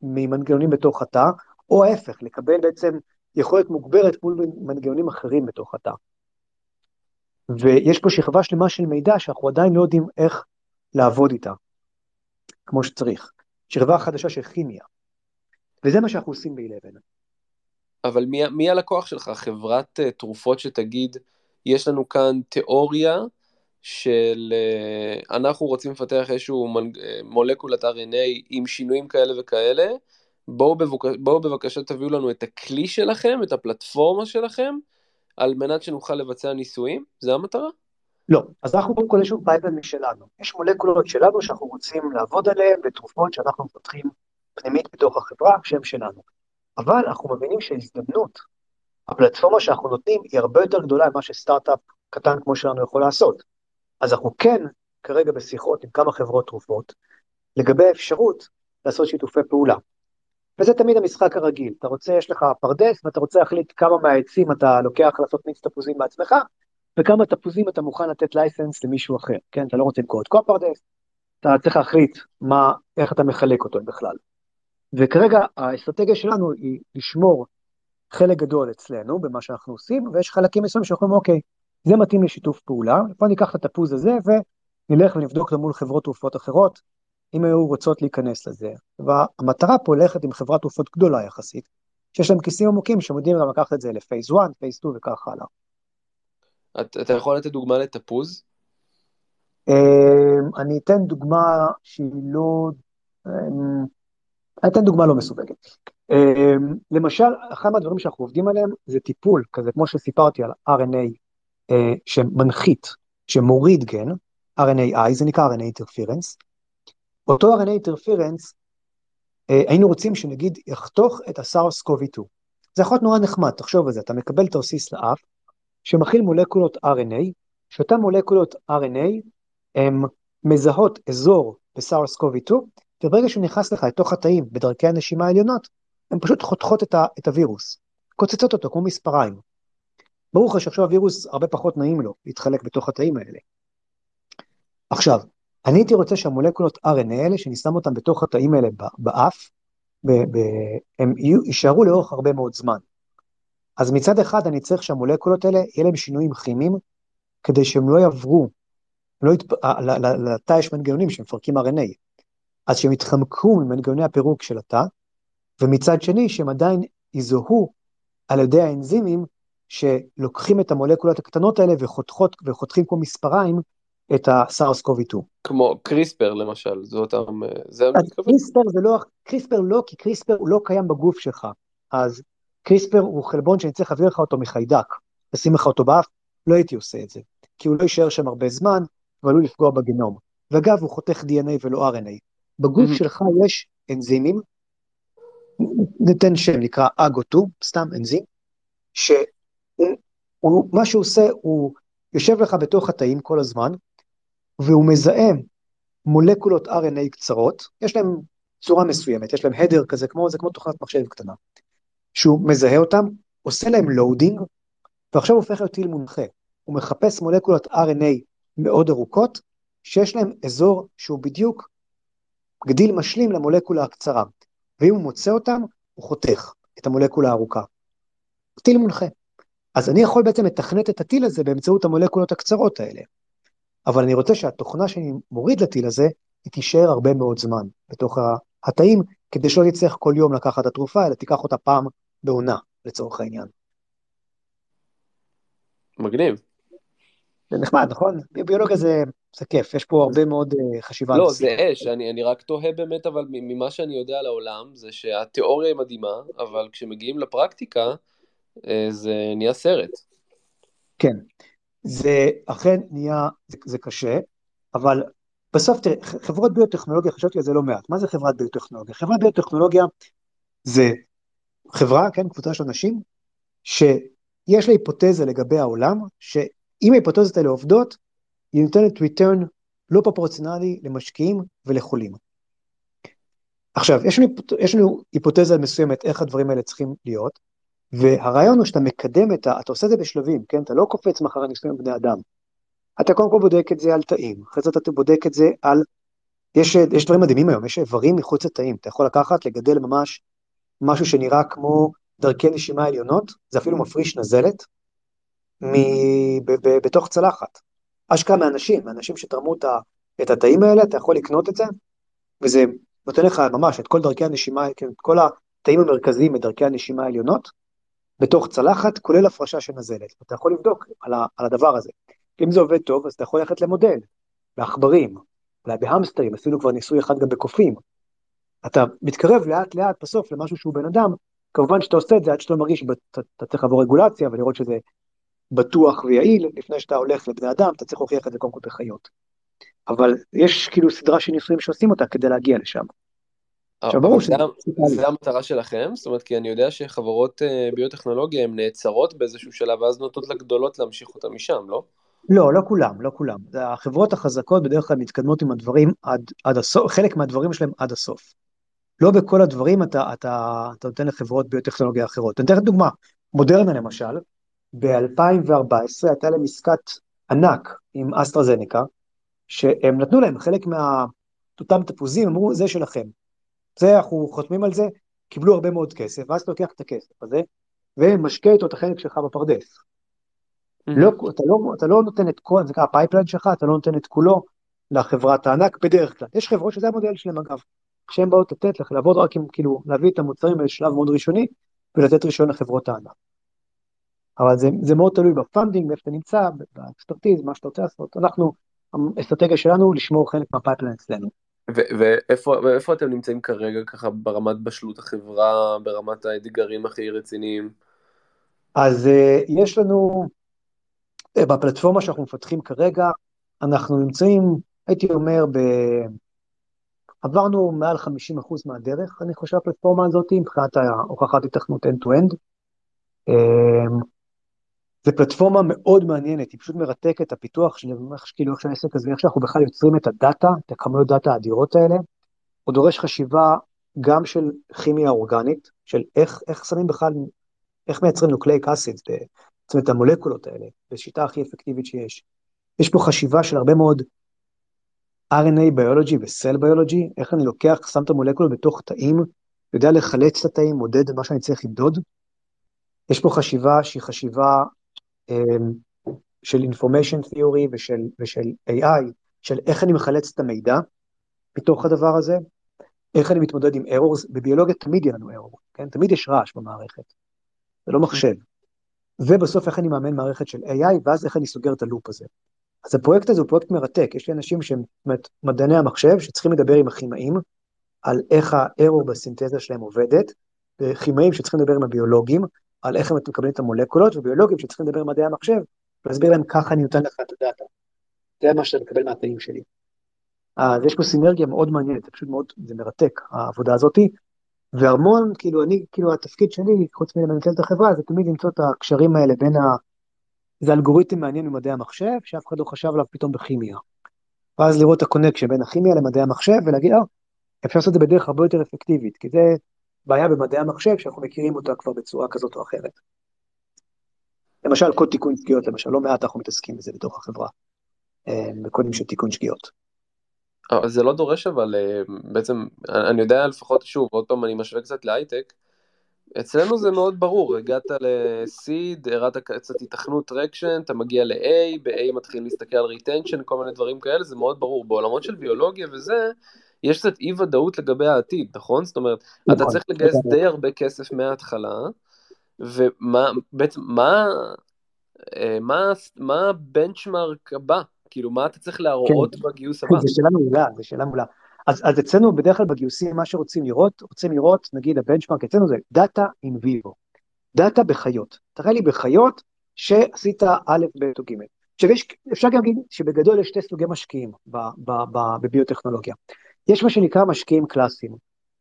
ממנגנונים בתוך התא, או ההפך, לקבל בעצם יכולת מוגברת מול מנגנונים אחרים בתוך התא. ויש פה שכבה שלמה של מידע שאנחנו עדיין לא יודעים איך לעבוד איתה, כמו שצריך. שכבה חדשה של כימיה. וזה מה שאנחנו עושים ב-11. אבל מי, מי הלקוח שלך? חברת uh, תרופות שתגיד, יש לנו כאן תיאוריה של uh, אנחנו רוצים לפתח איזשהו מנג, uh, מולקולת RNA עם שינויים כאלה וכאלה, בואו בבוק, בוא בבקשה תביאו לנו את הכלי שלכם, את הפלטפורמה שלכם, על מנת שנוכל לבצע ניסויים? זה המטרה? לא, אז אנחנו קודם כל יש לנו פייפל משלנו. יש מולקולות שלנו שאנחנו רוצים לעבוד עליהן ותרופות שאנחנו מפתחים פנימית בתוך החברה שהן שלנו. אבל אנחנו מבינים שההזדמנות, הפלטפורמה שאנחנו נותנים היא הרבה יותר גדולה ממה שסטארט-אפ קטן כמו שלנו יכול לעשות. אז אנחנו כן כרגע בשיחות עם כמה חברות תרופות לגבי האפשרות לעשות שיתופי פעולה. וזה תמיד המשחק הרגיל, אתה רוצה, יש לך פרדס ואתה רוצה להחליט כמה מהעצים אתה לוקח לעשות מיץ תפוזים בעצמך, וכמה תפוזים אתה מוכן לתת לייסנס למישהו אחר, כן? אתה לא רוצה למכור את כל הפרדס, אתה צריך להחליט מה, איך אתה מחלק אותו בכלל. וכרגע האסטרטגיה שלנו היא לשמור חלק גדול אצלנו במה שאנחנו עושים, ויש חלקים מסוימים שאנחנו אומרים, אוקיי, זה מתאים לשיתוף פעולה, בוא ניקח את התפוז הזה ונלך ונבדוק אותו מול חברות תרופות אחרות, אם היו רוצות להיכנס לזה. והמטרה פה הולכת עם חברת תרופות גדולה יחסית, שיש להם כיסים עמוקים שהם יודעים גם לקחת את זה לפייס 1, פייס 2 וכך הלאה. אתה, אתה יכול לתת דוגמה לתפוז? אמ, אני אתן דוגמה שהיא לא... אמ, אני אתן דוגמה לא מסווגת. אמ, למשל, אחד מהדברים שאנחנו עובדים עליהם זה טיפול כזה, כמו שסיפרתי על RNA אה, שמנחית, שמוריד גן, RNAi, זה נקרא RNA interference. אותו RNA interference, אה, היינו רוצים שנגיד יחתוך את הסארס קובי 2 זה יכול להיות נורא נחמד, תחשוב על זה, אתה מקבל תרסיס לאף, שמכיל מולקולות RNA, שאותן מולקולות RNA הן מזהות אזור בסארס קובי 2 וברגע שהוא נכנס לך לתוך התאים בדרכי הנשימה העליונות, הן פשוט חותכות את, ה, את הווירוס, קוצצות אותו כמו מספריים. ברור לך שעכשיו הווירוס הרבה פחות נעים לו להתחלק בתוך התאים האלה. עכשיו, אני הייתי רוצה שהמולקולות RNA האלה, שאני שם אותם בתוך התאים האלה באף, הם יישארו לאורך הרבה מאוד זמן. אז מצד אחד אני צריך שהמולקולות האלה, יהיה להם שינויים כימיים, כדי שהם לא יעברו, לא יתפ... לתא יש מנגנונים שמפרקים RNA, אז שהם יתחמקו ממנגנוני הפירוק של התא, ומצד שני שהם עדיין יזוהו על ידי האנזימים שלוקחים את המולקולות הקטנות האלה וחותכות, וחותכים כמו מספריים את הסארס קובי 2. כמו קריספר למשל, זה אותם, זה קריספר זה לא, קריספר לא, כי קריספר הוא לא קיים בגוף שלך, אז קריספר הוא חלבון שאני צריך להעביר לך אותו מחיידק, לשים לך אותו באף, לא הייתי עושה את זה, כי הוא לא יישאר שם הרבה זמן, ועלול לפגוע בגנום. ואגב, הוא חותך DNA ולא RNA. בגוף שלך יש אנזימים, ניתן שם, נקרא Ago-2, סתם אנזים, שמה שהוא עושה, הוא יושב לך בתוך התאים כל הזמן, והוא מזהה מולקולות RNA קצרות, יש להם צורה מסוימת, יש להם header כזה, כמו, זה כמו תוכנת מחשב קטנה, שהוא מזהה אותם, עושה להם loading, ועכשיו הוא הופך להיות טיל מונחה. הוא מחפש מולקולות RNA מאוד ארוכות, שיש להם אזור שהוא בדיוק גדיל משלים למולקולה הקצרה, ואם הוא מוצא אותם, הוא חותך את המולקולה הארוכה. טיל מונחה. אז אני יכול בעצם לתכנת את הטיל הזה באמצעות המולקולות הקצרות האלה. אבל אני רוצה שהתוכנה שאני מוריד לטיל הזה, היא תישאר הרבה מאוד זמן בתוך התאים, כדי שלא תצטרך כל יום לקחת את התרופה, אלא תיקח אותה פעם בעונה, לצורך העניין. מגניב. זה נחמד, נכון? ביולוגיה זה, זה כיף, יש פה הרבה מאוד uh, חשיבה. לא, זה אש, אני, אני רק תוהה באמת, אבל ממה שאני יודע על העולם, זה שהתיאוריה היא מדהימה, אבל כשמגיעים לפרקטיקה, uh, זה נהיה סרט. כן, זה אכן נהיה, זה, זה קשה, אבל בסוף תראה, חברות ביוטכנולוגיה, חשבתי על זה לא מעט, מה זה חברת ביוטכנולוגיה? חברת ביוטכנולוגיה זה חברה, כן, קבוצה של אנשים, שיש לה היפותזה לגבי העולם, שאם ההיפותזות האלה עובדות, היא נותנת return לא פרופורציונלי למשקיעים ולחולים. עכשיו, יש לנו, יש לנו היפותזה מסוימת איך הדברים האלה צריכים להיות, והרעיון הוא שאתה מקדם את ה... אתה עושה את זה בשלבים, כן? אתה לא קופץ מחר ניסויים בבני אדם. אתה קודם כל בודק את זה על תאים, אחרי זה אתה בודק את זה על... יש, יש דברים מדהימים היום, יש איברים מחוץ לתאים, אתה יכול לקחת, לגדל ממש משהו שנראה כמו דרכי נשימה עליונות, זה אפילו מפריש נזלת, מ... ב... ב... בתוך צלחת. אשכרה מאנשים, מאנשים שתרמו את, ה... את התאים האלה, אתה יכול לקנות את זה, וזה נותן לך ממש את כל דרכי הנשימה, כן, את כל התאים המרכזיים בדרכי הנשימה העליונות, בתוך צלחת, כולל הפרשה של נזלת. אתה יכול לבדוק על, ה, על הדבר הזה. אם זה עובד טוב, אז אתה יכול ללכת למודל, בעכברים, אולי בהמסטרים, עשינו כבר ניסוי אחד גם בקופים. אתה מתקרב לאט לאט בסוף למשהו שהוא בן אדם, כמובן שאתה עושה את זה עד שאתה מרגיש שאתה צריך לעבור רגולציה ולראות שזה בטוח ויעיל, לפני שאתה הולך לבני אדם, אתה צריך להוכיח את זה קודם כל בחיות. אבל יש כאילו סדרה של ניסויים שעושים אותה כדי להגיע לשם. ברור שזה... זה המטרה שלכם? זאת אומרת, כי אני יודע שחברות אה, ביוטכנולוגיה הן נעצרות באיזשהו שלב, ואז נוטות לגדולות להמשיך אותה משם, לא? לא, לא כולם, לא כולם. החברות החזקות בדרך כלל מתקדמות עם הדברים עד, עד הסוף, חלק מהדברים שלהם עד הסוף. לא בכל הדברים אתה, אתה, אתה נותן לחברות ביוטכנולוגיה אחרות. אני אתן לך דוגמה, מודרנה למשל, ב-2014 הייתה להם עסקת ענק עם אסטרזניקה, שהם נתנו להם חלק מאותם תפוזים, אמרו, זה שלכם. זה, אנחנו חותמים על זה, קיבלו הרבה מאוד כסף, ואז אתה לוקח את הכסף הזה, ומשקה איתו את החלק שלך בפרדס. Mm-hmm. לא, אתה, לא, אתה לא נותן את כל, זה נקרא ה pipeline שלך, אתה לא נותן את כולו לחברת הענק בדרך כלל. יש חברות שזה המודל שלהם אגב, שהן באות לתת לך, לעבוד רק עם, כאילו, להביא את המוצרים בשלב מאוד ראשוני, ולתת רישיון לחברות הענק. אבל זה, זה מאוד תלוי ב funding, איפה אתה נמצא, ב expertise, מה שאתה רוצה לעשות. אנחנו, האסטרטגיה שלנו לשמור חלק מה pipeline אצלנו. ואיפה אתם נמצאים כרגע ככה ברמת בשלות החברה, ברמת האתגרים הכי רציניים? אז uh, יש לנו, uh, בפלטפורמה שאנחנו מפתחים כרגע, אנחנו נמצאים, הייתי אומר, ב... עברנו מעל 50% מהדרך, אני חושב, הפלטפורמה הזאת, מבחינת הוכחת התכנות end-to-end. זו פלטפורמה מאוד מעניינת, היא פשוט מרתקת, הפיתוח של כאילו איך שהעסק הזה, איך שאנחנו בכלל יוצרים את הדאטה, את הכמויות דאטה האדירות האלה, הוא דורש חשיבה גם של כימיה אורגנית, של איך, איך שמים בכלל, איך מייצרים nucleic acid, זאת אומרת המולקולות האלה, בשיטה הכי אפקטיבית שיש. יש פה חשיבה של הרבה מאוד RNA biology ו cell biology, איך אני לוקח, שם את המולקולות בתוך תאים, יודע לחלץ את התאים, מודד מה שאני צריך למדוד. יש פה חשיבה שהיא חשיבה של information theory ושל, ושל AI, של איך אני מחלץ את המידע מתוך הדבר הזה, איך אני מתמודד עם errors, בביולוגיה תמיד יהיה לנו error, כן? תמיד יש רעש במערכת, זה לא מחשב. ובסוף איך אני מאמן מערכת של AI, ואז איך אני סוגר את הלופ הזה. אז הפרויקט הזה הוא פרויקט מרתק, יש לי אנשים שהם מדעני המחשב, שצריכים לדבר עם הכימאים, על איך הארור בסינתזה שלהם עובדת, וכימאים שצריכים לדבר עם הביולוגים, על איך הם מקבלים את המולקולות, וביולוגים שצריכים לדבר עם מדעי המחשב, ולהסביר להם ככה אני נותן לך את הדאטה. זה מה שאתה מקבל מהתאים שלי. אז יש פה סינרגיה מאוד מעניינת, זה פשוט מאוד, זה מרתק, העבודה הזאתי, והמון, כאילו, אני, כאילו, התפקיד שלי, חוץ מלמנכ"ל את החברה, זה תמיד למצוא את הקשרים האלה בין ה... זה אלגוריתם מעניין במדעי המחשב, שאף אחד לא חשב עליו פתאום בכימיה. ואז לראות את ה connection בין הכימיה למדעי המחשב, ולהגיד, אה, אפשר לעשות את זה בדרך הרבה יותר אפקטיבית, כי זה בעיה במדעי המחשב שאנחנו מכירים אותה כבר בצורה כזאת או אחרת. למשל קוד תיקון שגיאות, למשל, לא מעט אנחנו מתעסקים בזה בתוך החברה, אה, בקודים של תיקון שגיאות. אה, זה לא דורש אבל אה, בעצם, אני יודע לפחות, שוב, עוד פעם אני משווה קצת להייטק, אצלנו זה מאוד ברור, הגעת ל-seed, הראת קצת היתכנות traction, אתה מגיע ל-A, ב-A מתחילים להסתכל על retention, כל מיני דברים כאלה, זה מאוד ברור. בעולמות של ביולוגיה וזה, יש קצת אי ודאות לגבי העתיד, נכון? זאת אומרת, נכון, אתה צריך לגייס נכון. די הרבה כסף מההתחלה, ומה, בעצם, מה, אה, מה, מה ה-benchmark הבא? כאילו, מה אתה צריך להראות כן. בגיוס הבא? זו שאלה מעולה, זו שאלה מעולה. אז, אז אצלנו בדרך כלל בגיוסים, מה שרוצים לראות, רוצים לראות, נגיד ה-benchmark אצלנו זה דאטה in vivo, דאטה בחיות. תראה לי בחיות שעשית א', ב' או ג'. עכשיו יש, אפשר גם להגיד שבגדול יש שתי סוגי משקיעים בביוטכנולוגיה. יש מה שנקרא משקיעים קלאסיים.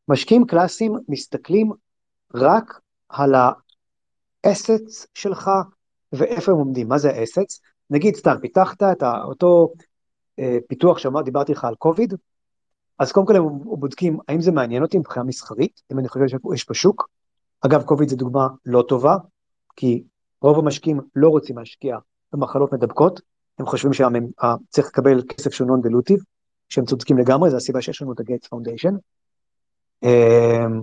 משקיעים קלאסיים מסתכלים רק על האסטס שלך ואיפה הם עומדים. מה זה האסטס? נגיד סתם, פיתחת את אותו אה, פיתוח שאמר, דיברתי לך על קוביד, אז קודם כל הם בודקים האם זה מעניין אותי מבחינה מסחרית, אם אני חושב שיש פה שוק. אגב, קוביד זו דוגמה לא טובה, כי רוב המשקיעים לא רוצים להשקיע במחלות מדבקות, הם חושבים שצריך לקבל כסף שהוא נון דלוטיב, שהם צודקים לגמרי, זו הסיבה שיש לנו את ה-Gates Foundation. אמ,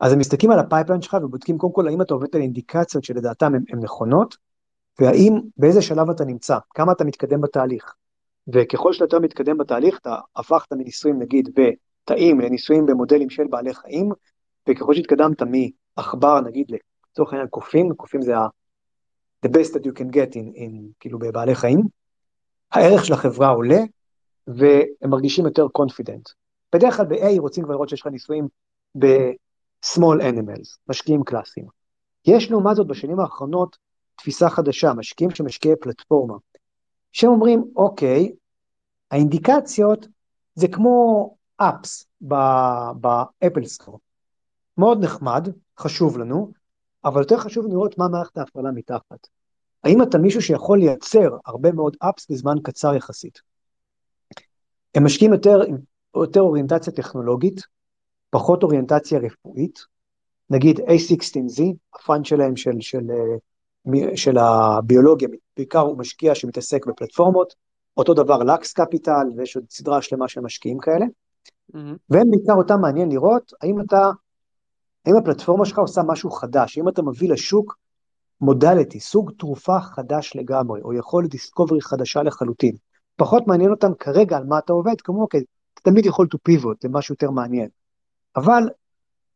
אז הם מסתכלים על ה-pipeline שלך ובודקים קודם כל האם אתה עובד על אינדיקציות שלדעתם הן נכונות, והאם, באיזה שלב אתה נמצא, כמה אתה מתקדם בתהליך. וככל שאתה יותר מתקדם בתהליך, אתה הלכת מניסויים נגיד בתאים לניסויים במודלים של בעלי חיים, וככל שהתקדמת מעכבר נגיד לצורך העניין קופים, קופים זה ה- the best that you can get in, in כאילו בבעלי חיים, הערך של החברה עולה, והם מרגישים יותר confident. בדרך כלל ב-A רוצים כבר לראות שיש לך ניסויים ב-small animals, משקיעים קלאסיים. יש לעומת זאת בשנים האחרונות תפיסה חדשה, משקיעים שמשקיעי פלטפורמה, שהם אומרים, אוקיי, האינדיקציות זה כמו אפס באפל סטור. מאוד נחמד, חשוב לנו, אבל יותר חשוב לראות מה מערכת ההפעלה מתחת. האם אתה מישהו שיכול לייצר הרבה מאוד אפס בזמן קצר יחסית? הם משקיעים יותר, יותר אוריינטציה טכנולוגית, פחות אוריינטציה רפואית. נגיד A16Z, הפאנד שלהם של, של, של, של הביולוגיה, בעיקר הוא משקיע שמתעסק בפלטפורמות, אותו דבר לקס קפיטל, ויש עוד סדרה שלמה של משקיעים כאלה. Mm-hmm. והם בעיקר אותם מעניין לראות האם אתה, האם הפלטפורמה שלך עושה משהו חדש, האם אתה מביא לשוק מודליטי, סוג תרופה חדש לגמרי, או יכולת דיסקוברי חדשה לחלוטין. פחות מעניין אותם כרגע על מה אתה עובד, כמו אוקיי, אתה תמיד יכול to pivot למשהו יותר מעניין. אבל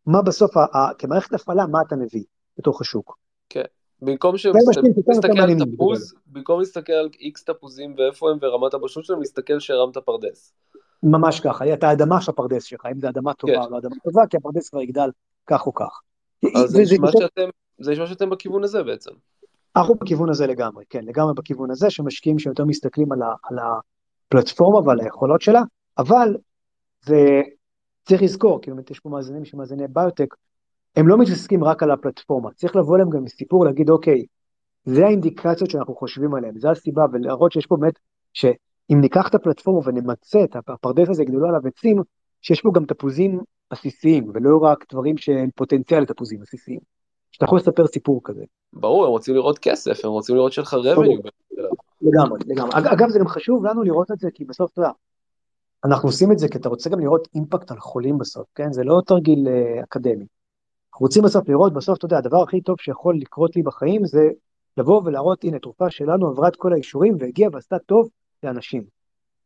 מה בסוף, ה- ה- כמערכת הפעלה, מה אתה מביא? בתוך השוק. כן, במקום שנסתכל על תפוז, במקום להסתכל על איקס תפוזים ואיפה הם ורמת הבשלות שלהם, להסתכל שהרמת פרדס. ממש ככה, את האדמה של הפרדס שלך, אם זה אדמה טובה כן. או לא אדמה טובה, כי הפרדס כבר יגדל כך או כך. אז זה נשמע שאתם בכיוון הזה בעצם. אנחנו בכיוון הזה לגמרי, כן, לגמרי בכיוון הזה, שמשקיעים שיותר מסתכלים על, ה, על הפלטפורמה ועל היכולות שלה, אבל זה צריך לזכור, כי באמת יש פה מאזינים שמאזיני ביוטק, הם לא מתעסקים רק על הפלטפורמה, צריך לבוא אליהם גם מסיפור, להגיד אוקיי, זה האינדיקציות שאנחנו חושבים עליהן, זה הסיבה, ולהראות שיש פה באמת, שאם ניקח את הפלטפורמה ונמצה את הפרדס הזה, יגדלו עליו עצים, שיש פה גם תפוזים עסיסיים, ולא רק דברים שהם פוטנציאל לתפוזים עסיסיים. שאתה יכול לספר סיפור כזה. ברור, הם רוצים לראות כסף, הם רוצים לראות שלך רבניו. לגמרי, לגמרי. אגב, זה גם חשוב לנו לראות את זה, כי בסוף, אתה יודע, אנחנו עושים את זה כי אתה רוצה גם לראות אימפקט על חולים בסוף, כן? זה לא תרגיל uh, אקדמי. אנחנו רוצים בסוף לראות, בסוף, אתה יודע, הדבר הכי טוב שיכול לקרות לי בחיים זה לבוא ולהראות, הנה, תרופה שלנו עברה את כל האישורים והגיעה ועשתה טוב לאנשים.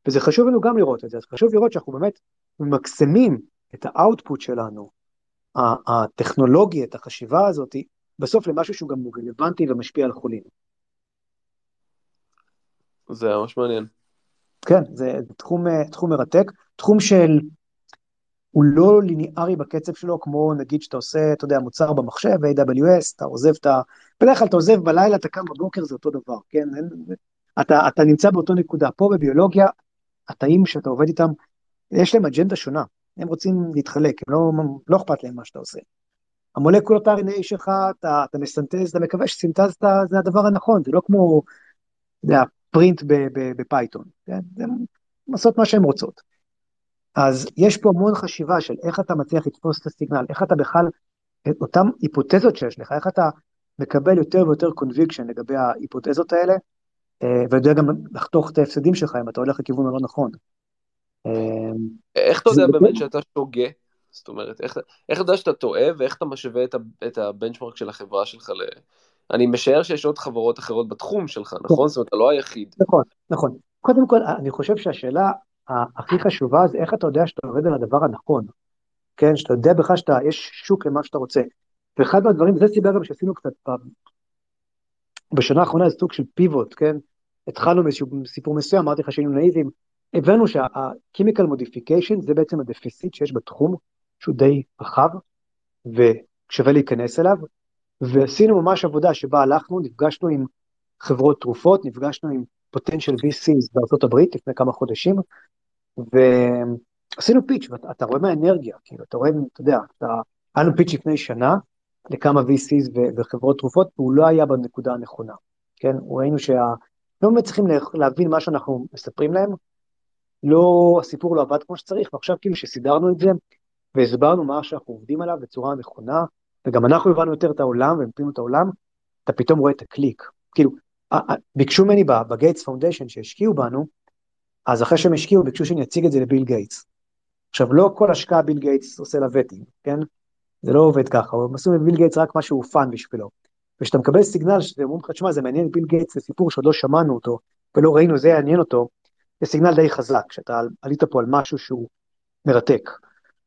וזה חשוב לנו גם לראות את זה, אז חשוב לראות שאנחנו באמת ממקסמים את האאוטפוט שלנו, הטכנולוגיה, את החשיבה הזאת, בסוף למשהו שהוא גם רלוונטי ומשפיע על חולים. זה ממש מעניין. כן, זה תחום, תחום מרתק, תחום של, הוא לא ליניארי בקצב שלו, כמו נגיד שאתה עושה, אתה יודע, מוצר במחשב, AWS, אתה עוזב את ה... בדרך כלל אתה עוזב בלילה, אתה קם בבוקר, זה אותו דבר, כן? אין, אתה, אתה נמצא באותו נקודה. פה בביולוגיה, התאים שאתה עובד איתם, יש להם אג'נדה שונה, הם רוצים להתחלק, הם לא, לא אכפת להם מה שאתה עושה. המולקולות RNA שלך, אתה, אתה מסנטז, אתה מקווה שסינטזת, זה הדבר הנכון, זה לא כמו, אתה יודע, print בפייתון, כן? הן עושות מה שהן רוצות. אז יש פה המון חשיבה של איך אתה מצליח לתפוס את ה-signal, איך אתה בכלל, אותן היפותזות שיש לך, איך אתה מקבל יותר ויותר קונביקשן לגבי ההיפותזות האלה, אה, ויודע גם לחתוך את ההפסדים שלך אם אתה הולך לכיוון הלא נכון. אמ, איך אתה יודע באמת שאתה שוגה? זאת אומרת, איך, איך אתה יודע שאתה טועה ואיך אתה משווה את, את הבנצ'מרק של החברה שלך ל... אני משער שיש עוד חברות אחרות בתחום שלך, נכון? זאת אומרת, אתה לא היחיד. נכון, נכון. קודם כל, אני חושב שהשאלה הכי חשובה זה איך אתה יודע שאתה עובד על הדבר הנכון. כן, שאתה יודע בכלל שיש שוק למה שאתה רוצה. ואחד מהדברים, זה סיבה גם שעשינו קצת פעם, בשנה האחרונה זה סוג של פיבוט, כן? התחלנו מאיזשהו סיפור מסוים, אמרתי לך שהיינו נאיבים, הבנו שה-chemical modification זה בעצם הדפיסיט שיש בתחום, שהוא די רחב, ושווה להיכנס אליו, ועשינו ממש עבודה שבה הלכנו, נפגשנו עם חברות תרופות, נפגשנו עם potential VCs בארצות הברית לפני כמה חודשים, ועשינו פיץ', ואתה רואה מהאנרגיה, כאילו, אתה רואה, אתה יודע, אתה, היה לנו פיץ' לפני שנה לכמה VCs וחברות תרופות, והוא לא היה בנקודה הנכונה, כן? ראינו שה... לא באמת צריכים להבין מה שאנחנו מספרים להם, לא, הסיפור לא עבד כמו שצריך, ועכשיו כאילו שסידרנו את זה, והסברנו מה שאנחנו עובדים עליו בצורה נכונה, וגם אנחנו הבנו יותר את העולם ומיפינו את העולם, אתה פתאום רואה את הקליק. כאילו, ביקשו ממני ב-Gates Foundation שהשקיעו בנו, אז אחרי שהם השקיעו ביקשו שאני אציג את זה לביל גייטס. עכשיו, לא כל השקעה ביל גייטס עושה לה vetting, כן? זה לא עובד ככה, הם עשו לביל גייטס רק משהו fun בשבילו. וכשאתה מקבל signal שאתם אומרים לך, תשמע, זה מעניין ביל גייטס, זה סיפור שעוד לא שמענו אותו, ולא ראינו, זה יעניין אותו, זה signal די חזק, שאתה עלית פה על משהו שהוא מרתק,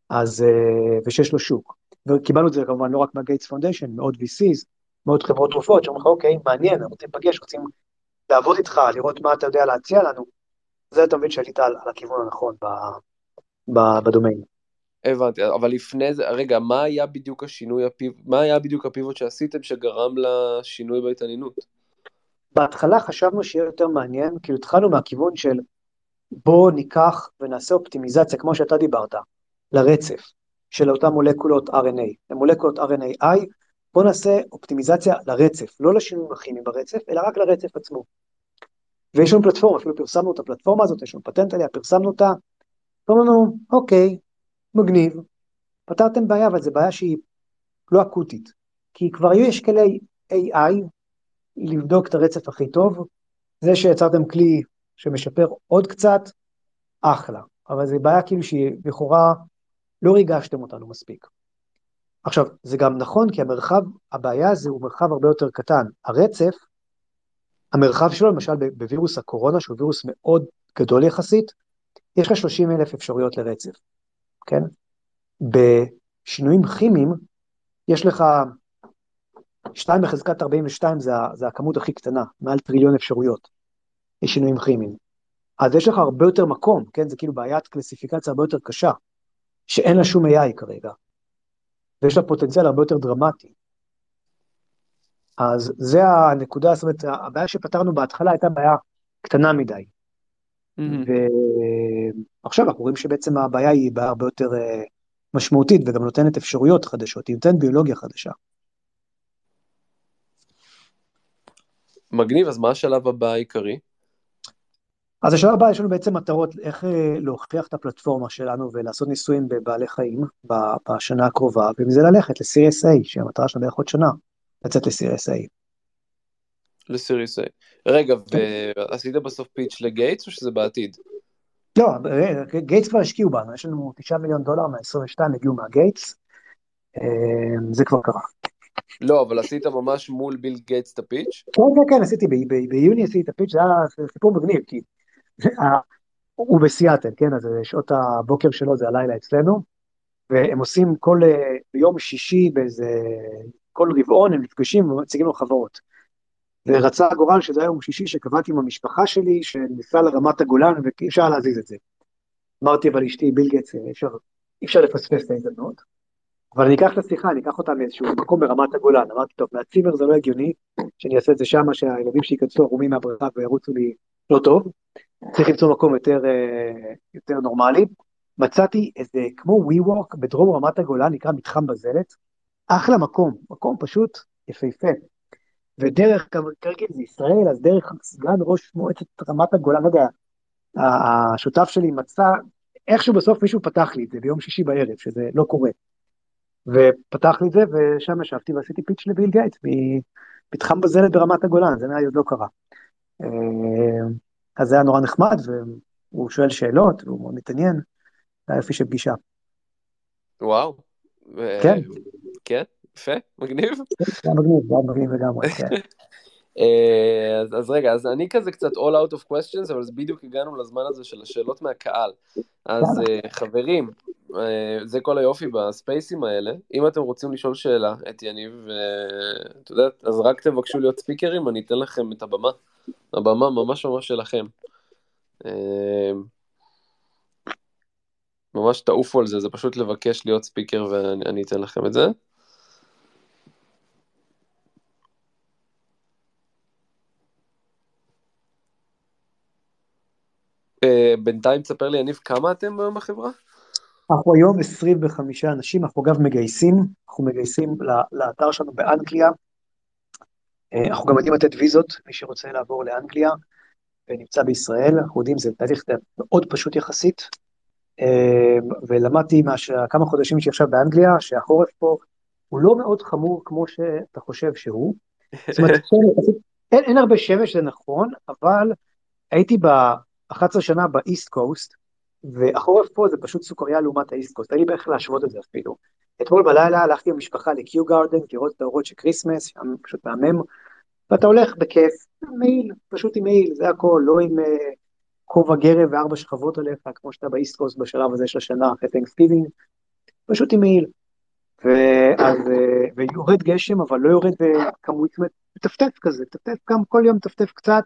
אז, אה, ושיש לו שוק. וקיבלנו את זה כמובן לא רק מה-Gates Foundation, מאוד VCs, מאוד חברות תרופות, שאומרים לך, אוקיי, מעניין, אנחנו רוצים לפגש, רוצים לעבוד איתך, לראות מה אתה יודע להציע לנו. זה אתה מבין שעלית על, על הכיוון הנכון בדומיין. הבנתי, אבל לפני זה, רגע, מה היה בדיוק השינוי. מה היה בדיוק הפיבוט שעשיתם שגרם לשינוי בהתעניינות? בהתחלה חשבנו שיהיה יותר מעניין, כאילו התחלנו מהכיוון של בואו ניקח ונעשה אופטימיזציה, כמו שאתה דיברת, לרצף של אותן מולקולות RNA, למולקולות RNAi, בואו נעשה אופטימיזציה לרצף, לא לשינויים הכימיים ברצף, אלא רק לרצף עצמו. ויש לנו פלטפורמה, אפילו פרסמנו את הפלטפורמה הזאת, יש לנו פטנט עליה, פרסמנו אותה, אמרנו אוקיי, מגניב, פתרתם בעיה, אבל זו בעיה שהיא לא אקוטית, כי כבר יש כלי AI לבדוק את הרצף הכי טוב, זה שיצרתם כלי שמשפר עוד קצת, אחלה. אבל זו בעיה כאילו שהיא לכאורה, לא ריגשתם אותנו מספיק. עכשיו, זה גם נכון כי המרחב, הבעיה הזה הוא מרחב הרבה יותר קטן. הרצף, המרחב שלו, למשל בווירוס הקורונה, שהוא וירוס מאוד גדול יחסית, יש לך 30 אלף אפשרויות לרצף, כן? בשינויים כימיים, יש לך 2 בחזקת 42 זה, זה הכמות הכי קטנה, מעל טריליון אפשרויות. שינויים כימיים. אז יש לך הרבה יותר מקום, כן? זה כאילו בעיית קלסיפיקציה הרבה יותר קשה, שאין לה שום AI כרגע. ויש לה פוטנציאל הרבה יותר דרמטי. אז זה הנקודה, זאת אומרת, הבעיה שפתרנו בהתחלה הייתה בעיה קטנה מדי. Mm-hmm. ועכשיו אנחנו רואים שבעצם הבעיה היא בעיה הרבה יותר אה, משמעותית וגם נותנת אפשרויות חדשות, היא נותנת ביולוגיה חדשה. מגניב, אז מה השלב הבא העיקרי? אז השלב הבא יש לנו בעצם מטרות איך אה, להוכיח את הפלטפורמה שלנו ולעשות ניסויים בבעלי חיים בשנה הקרובה, ומזה ללכת ל-CSA, שהמטרה שלנו בערך עוד שנה, לצאת ל-CSA. לסיריוס A. רגע, ועשית בסוף פיץ' לגייטס או שזה בעתיד? לא, גייטס כבר השקיעו בנו, יש לנו 9 מיליון דולר מה-22 הגיעו מהגייטס, אה, זה כבר קרה. לא, אבל עשית ממש מול ביל גייטס את הפיץ'? כן, כן, כן, עשיתי, ביוני עשיתי את הפיץ', זה היה סיפור מגניב, כי הוא בסיאטל, כן, אז שעות הבוקר שלו זה הלילה אצלנו, והם עושים כל, אה, ביום שישי באיזה, כל רבעון הם נפגשים ומציגים לו חברות. ורצה הגורל שזה היה יום שישי שקבעתי עם המשפחה שלי, שניסה לרמת הגולן ואי אפשר להזיז את זה. אמרתי אבל אשתי ביל גטס, אי אפשר, אפשר לפספס את ההזדמנות. אבל אני אקח את השיחה, אני אקח אותה מאיזשהו מקום ברמת הגולן. אמרתי, טוב, מהצימר זה לא הגיוני, שאני אעשה את זה שמה, שהילדים שייכנסו ערומים מהבריכה וירוצו לי לא טוב. צריך למצוא מקום יותר, אה, יותר נורמלי. מצאתי איזה, כמו ווי וורק בדרום רמת הגולן, נקרא מתחם בזלת. אחלה מקום, מקום פשוט יפהפה. ודרך, כרגיל זה ישראל, אז דרך סגן ראש מועצת רמת הגולן, לא יודע, השותף שלי מצא, איכשהו בסוף מישהו פתח לי את זה ביום שישי בערב, שזה לא קורה. ופתח לי את זה, ושם ישבתי ועשיתי פיץ' לביל גייט, מתחם בזלת ברמת הגולן, זה עוד לא קרה. אה, אז זה היה נורא נחמד, והוא שואל שאלות, והוא מאוד מתעניין, זה היה יופי של פגישה. וואו. כן. כן, יפה, מגניב. כן, היה מגניב, היה מגניב לגמרי, כן. אה, אז, אז רגע, אז אני כזה קצת all out of questions, אבל בדיוק הגענו לזמן הזה של השאלות מהקהל. אז uh, חברים, uh, זה כל היופי בספייסים האלה. אם אתם רוצים לשאול שאלה את יניב, את יודעת, אז רק תבקשו להיות ספיקרים, אני אתן לכם את הבמה. הבמה ממש ממש שלכם. ממש תעופו על זה, זה פשוט לבקש להיות ספיקר ואני אתן לכם את זה. בינתיים תספר לי, יניב, כמה אתם בחברה? אנחנו היום 25 אנשים, אנחנו אגב מגייסים, אנחנו מגייסים לאתר שלנו באנגליה. אה, אנחנו גם יודעים לתת ויזות, מי שרוצה לעבור לאנגליה ונמצא בישראל, אנחנו יודעים, זה תהליך מאוד פשוט יחסית. אה, ולמדתי כמה חודשים שעכשיו באנגליה, שהחורף פה הוא לא מאוד חמור כמו שאתה חושב שהוא. זאת אומרת, אין, אין הרבה שמש, זה נכון, אבל הייתי. 11 שנה ב-East Coast, והחורף פה זה פשוט סוכריה לעומת ה-East Coast, אין לי בערך להשוות את זה אפילו. אתמול בלילה הלכתי עם המשפחה לקיו גארדן, לראות את האורות של Christmas, שם פשוט מהמם, ואתה הולך בכיף, מעיל, פשוט עם מעיל, זה הכל, לא עם uh, כובע גרב וארבע שכבות עליך, כמו שאתה ב-East Coast בשלב הזה של השנה אחרי Thanksgiving, פשוט עם מעיל. ואז, uh, ויורד גשם, אבל לא יורד בכמות, מטפטף כזה, מטפטף גם כל יום מטפטף קצת,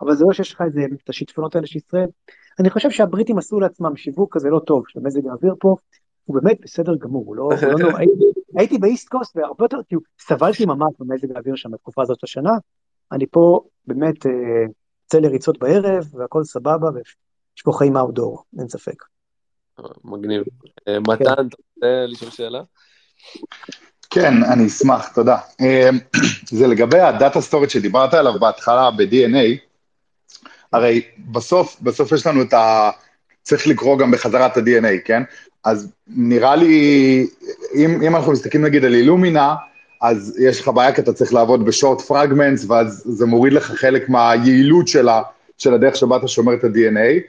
אבל זה לא שיש לך איזה, את השיטפונות האלה של ישראל. אני חושב שהבריטים עשו לעצמם שיווק כזה לא טוב, שמזג האוויר פה הוא באמת בסדר גמור, הוא לא, הוא לא נורא, הייתי, הייתי באיסט קוסט והרבה יותר, כאילו, סבלתי ממש במזג האוויר שם בתקופה הזאת השנה, אני פה באמת יוצא אה, לריצות בערב והכל סבבה ויש פה חיים אאוטדור, אין ספק. מגניב. אה, מתן, אתה רוצה לשאול שאלה? כן, אני אשמח, תודה. אה, זה לגבי ה-data storage שדיברת עליו בהתחלה ב-DNA, הרי בסוף, בסוף יש לנו את ה... צריך לקרוא גם בחזרה את ה-DNA, כן? אז נראה לי, אם, אם אנחנו מסתכלים נגיד על Illumina, אז יש לך בעיה כי אתה צריך לעבוד ב-short fragments, ואז זה מוריד לך חלק מהיעילות של, ה, של הדרך שבה אתה שומר את ה-DNA,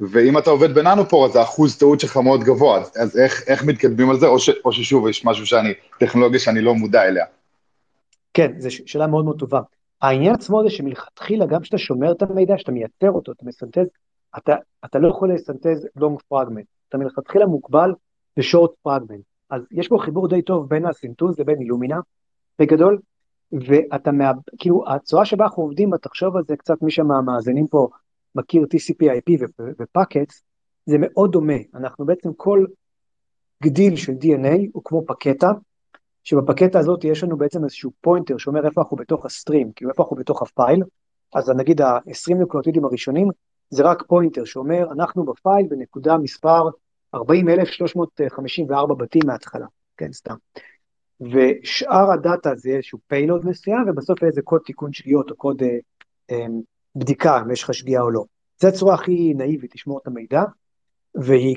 ואם אתה עובד בננופור, אז האחוז טעות שלך מאוד גבוה, אז, אז איך, איך מתקדמים על זה, או, ש, או ששוב, יש משהו שאני, טכנולוגיה שאני לא מודע אליה. כן, זו שאלה מאוד מאוד טובה. העניין עצמו זה שמלכתחילה, גם כשאתה שומר את המידע, שאתה מייצר אותו, אתה מסנטז, אתה, אתה לא יכול לסנטז לונג פרגמנט, אתה מלכתחילה מוגבל לשורט פרגמנט. אז יש פה חיבור די טוב בין הסינטוז לבין אילומינה, בגדול, ואתה, מה... כאילו, הצורה שבה אנחנו עובדים בה, תחשוב על זה קצת, מי שמאזינים פה מכיר TCP/IP ו-packet, זה מאוד דומה. אנחנו בעצם כל גדיל של DNA הוא כמו packet, שב-packet הזאת יש לנו בעצם איזשהו pointer שאומר איפה אנחנו בתוך ה-stream, כאילו איפה אנחנו בתוך ה-file, אז נגיד ה-20 נוקלאוטידים הראשונים, זה רק pointer שאומר אנחנו ב-file בנקודה מספר 40,354 בתים מההתחלה, כן, סתם. ושאר הדאטה זה איזשהו payload מסוים, ובסוף איזה קוד תיקון שגיאות או קוד אה, אה, בדיקה אם יש לך שגיאה או לא. זו הצורה הכי נאיבית לשמור את המידע, והיא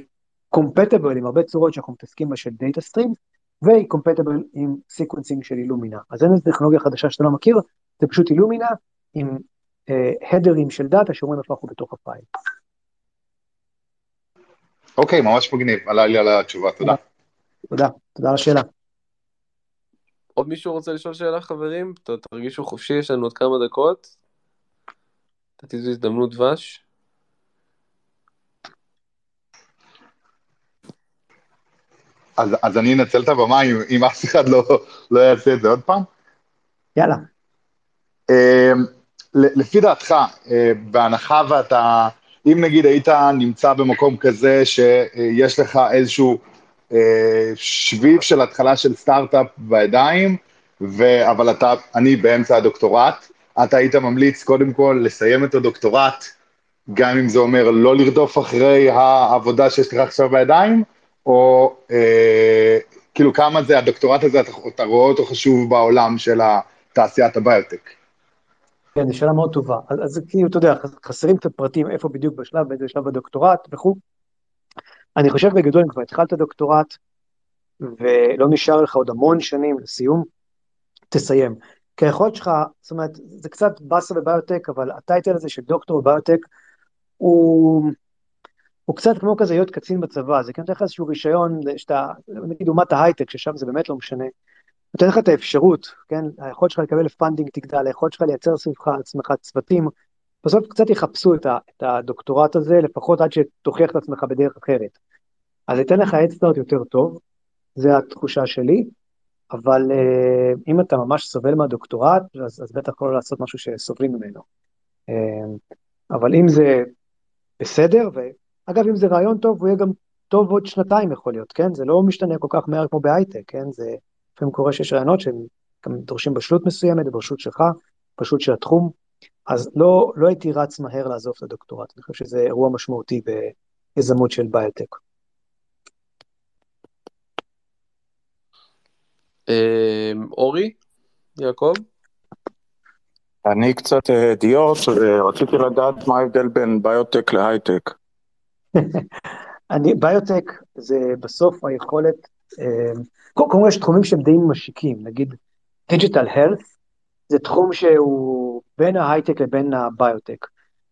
compatible עם הרבה צורות שאנחנו מתעסקים בה של data stream, והיא compatible עם sequencing של Illumina. אז אין איזו טכנולוגיה חדשה שאתה לא מכיר, זה פשוט Illumina עם headers אה, של דאטה שאומרים איפה אנחנו בתוך ה-file. אוקיי, ממש מגניב, עלה לי על התשובה, תודה. תודה, תודה על השאלה. עוד מישהו רוצה לשאול שאלה, חברים? תרגישו חופשי, יש לנו עוד כמה דקות. נתתי איזו הזדמנות דבש. אז, אז אני אנצל את הבמה אם, אם אף אחד לא, לא יעשה את זה עוד פעם? יאללה. אמ, לפי דעתך, אה, בהנחה ואתה, אם נגיד היית נמצא במקום כזה שיש לך איזשהו אה, שביב של התחלה של סטארט-אפ בידיים, ו... אבל אתה, אני באמצע הדוקטורט, אתה היית ממליץ קודם כל לסיים את הדוקטורט, גם אם זה אומר לא לרדוף אחרי העבודה שיש לך עכשיו בידיים, או אה, כאילו כמה זה, הדוקטורט הזה, אתה, אתה רואה אותו חשוב בעולם של תעשיית הביוטק. כן, זו שאלה מאוד טובה. אז, אז כאילו, אתה יודע, חסרים קצת פרטים איפה בדיוק בשלב, באיזה שלב הדוקטורט וכו'. אני חושב בגדול, אם כבר התחלת דוקטורט, ולא נשאר לך עוד המון שנים לסיום, תסיים. כי היכולת שלך, זאת אומרת, זה קצת באסה בביוטק, אבל הטייטל הזה של דוקטור בביוטק, הוא, הוא קצת כמו כזה להיות קצין בצבא, זה כן נותן לך איזשהו רישיון, שאתה, נגיד אומת ההייטק, ששם זה באמת לא משנה, נותן לך את האפשרות, כן, היכולת שלך לקבל funding תגדל, היכולת שלך לייצר סביבך עצמך צוותים, בסוף קצת יחפשו את, ה, את הדוקטורט הזה, לפחות עד שתוכיח את עצמך בדרך אחרת. אז ייתן לך head start יותר טוב, זו התחושה שלי, אבל uh, אם אתה ממש סובל מהדוקטורט, אז, אז בטח לא לעשות משהו שסובלים ממנו. Uh, אבל אם זה בסדר, ואגב, אם זה רעיון טוב, הוא יהיה גם טוב עוד שנתיים יכול להיות, כן? זה לא משתנה כל כך מהר כמו בהייטק, כן? זה לפעמים קורה שיש רעיונות שהם גם דורשים בשלות מסוימת, בשלות שלך, בשלות של התחום, אז לא, לא הייתי רץ מהר לעזוב את הדוקטורט, אני חושב שזה אירוע משמעותי ביזמות של ביוטק. אמ, אורי, יעקב? אני קצת אידיוט, רציתי לדעת מה ההבדל בין ביוטק להייטק. אני, ביוטק זה בסוף היכולת, אמ, קודם כל יש תחומים שהם די משיקים, נגיד digital health, זה תחום שהוא בין ההייטק לבין הביוטק.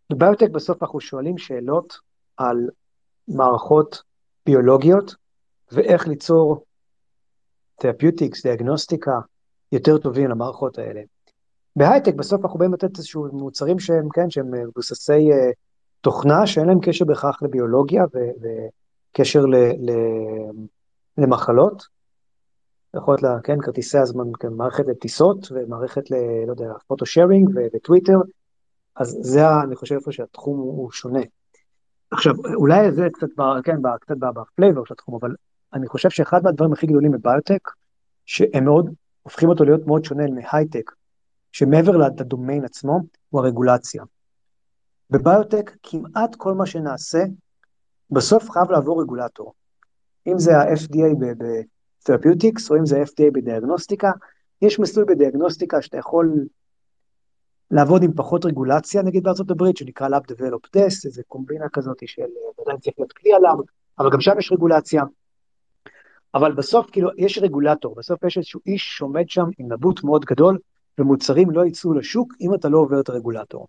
בביוטק בסוף אנחנו שואלים שאלות על מערכות ביולוגיות ואיך ליצור therapeutics, דיאגנוסטיקה, יותר טובים למערכות האלה. בהייטק בסוף אנחנו באים לתת איזשהו מוצרים שהם, כן, שהם מבוססי uh, תוכנה שאין להם קשר בהכרח לביולוגיה וקשר ל, ל, למחלות. יכול להיות לה, כן, כרטיסי הזמן, כן, מערכת לטיסות ומערכת ל, לא יודע, photo sharing ו-Twitter, אז זה, אני חושב, איפה שהתחום הוא שונה. עכשיו, אולי זה קצת, כן, קצת ב-flavor של התחום, אבל אני חושב שאחד מהדברים הכי גדולים בביוטק, שהם מאוד, הופכים אותו להיות מאוד שונה מהייטק, שמעבר לדומיין עצמו, הוא הרגולציה. בביוטק כמעט כל מה שנעשה, בסוף חייב לעבור רגולטור. אם זה ה-FDA בתרפיוטיקס, או אם זה ה-FDA בדיאגנוסטיקה, יש מסלול בדיאגנוסטיקה שאתה יכול לעבוד עם פחות רגולציה, נגיד בארצות הברית, שנקרא Lab Develop Test, איזה קומבינה כזאת של עדיין צריך להיות כלי עליו, אבל גם שם יש רגולציה. אבל בסוף כאילו יש רגולטור, בסוף יש איזשהו איש שעומד שם עם נבוט מאוד גדול, ומוצרים לא יצאו לשוק אם אתה לא עובר את הרגולטור.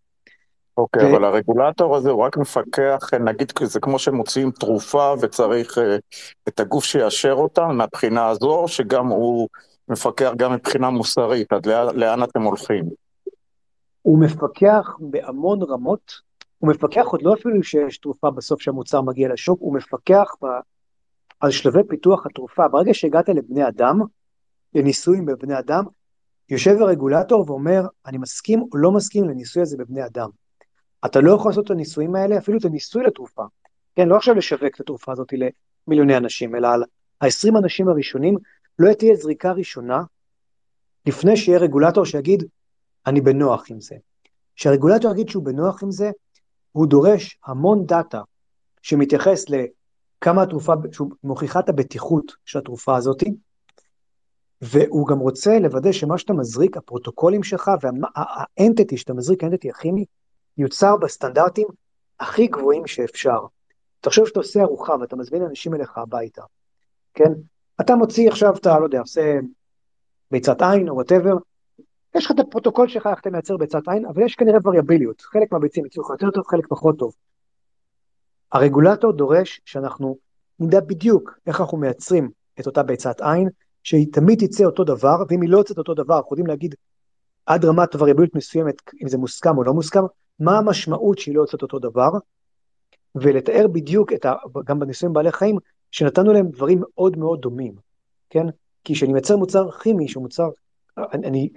אוקיי, okay, ו... אבל הרגולטור הזה הוא רק מפקח, נגיד זה כמו שמוציאים תרופה וצריך uh, את הגוף שיאשר אותה מהבחינה הזו, שגם הוא מפקח גם מבחינה מוסרית, עד לאן, לאן אתם הולכים? הוא מפקח בהמון רמות, הוא מפקח עוד לא אפילו שיש תרופה בסוף שהמוצר מגיע לשוק, הוא מפקח על שלבי פיתוח התרופה. ברגע שהגעת לבני אדם, לניסויים בבני אדם, יושב הרגולטור ואומר, אני מסכים או לא מסכים לניסוי הזה בבני אדם. אתה לא יכול לעשות את הניסויים האלה, אפילו את הניסוי לתרופה. כן, לא עכשיו לשווק את התרופה הזאת למיליוני אנשים, אלא על ה-20 אנשים הראשונים, לא תהיה זריקה ראשונה לפני שיהיה רגולטור שיגיד, אני בנוח עם זה. כשהרגולטור יגיד שהוא בנוח עם זה, הוא דורש המון דאטה שמתייחס לכמה התרופה, שהוא מוכיחה את הבטיחות של התרופה הזאת, והוא גם רוצה לוודא שמה שאתה מזריק, הפרוטוקולים שלך והאנטיטי שאתה מזריק, האנטיטי הכימי, יוצר בסטנדרטים הכי גבוהים שאפשר. תחשוב שאתה עושה ארוחה ואתה מזמין אנשים אליך הביתה, כן? אתה מוציא עכשיו, אני לא יודע, עושה ביצת עין או whatever, יש לך את הפרוטוקול שלך איך אתה מייצר ביצת עין, אבל יש כנראה וריאביליות, חלק מהביצים יצאו לך יותר טוב, חלק פחות טוב. הרגולטור דורש שאנחנו נדע בדיוק איך אנחנו מייצרים את אותה ביצת עין, שהיא תמיד תצא אותו דבר, ואם היא לא יוצאת אותו דבר, אנחנו יודעים להגיד עד רמת וריאביליות מסוימת, אם זה מוסכם או לא מוסכם, מה המשמעות שהיא לא יוצאת אותו דבר, ולתאר בדיוק את ה... גם בניסויים בעלי חיים, שנתנו להם דברים מאוד מאוד דומים, כן? כי כשאני מייצר מוצר כימי, שהוא מוצר, אני,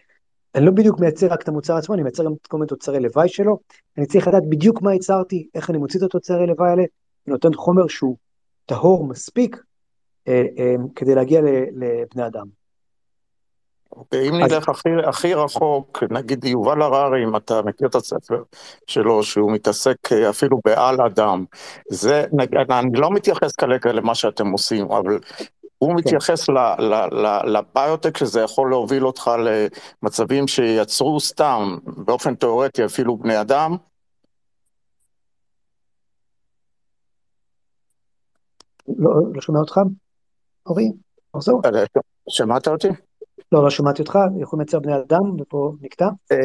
אני לא בדיוק מייצר רק את המוצר עצמו, אני מייצר גם כל מיני תוצרי לוואי שלו, אני צריך לדעת בדיוק מה ייצרתי, איך אני מוציא את התוצרי לוואי האלה, אני נותן חומר שהוא טהור מספיק אה, אה, כדי להגיע לבני אדם. אוקיי, אם נלך הכי, הכי רחוק, נגיד יובל הררי, אם אתה מכיר את הספר שלו, שהוא מתעסק אה, אפילו בעל אדם, זה, אני לא מתייחס כרגע למה שאתם עושים, אבל הוא כן. מתייחס לביוטק שזה יכול להוביל אותך למצבים שיצרו סתם, באופן תיאורטי אפילו בני אדם. לא, לא שומע אותך, אורי, תחזור. אה, שמעת אותי? לא, לא שמעתי אותך, יכולים לייצר בני אדם, ופה נקטע. אה,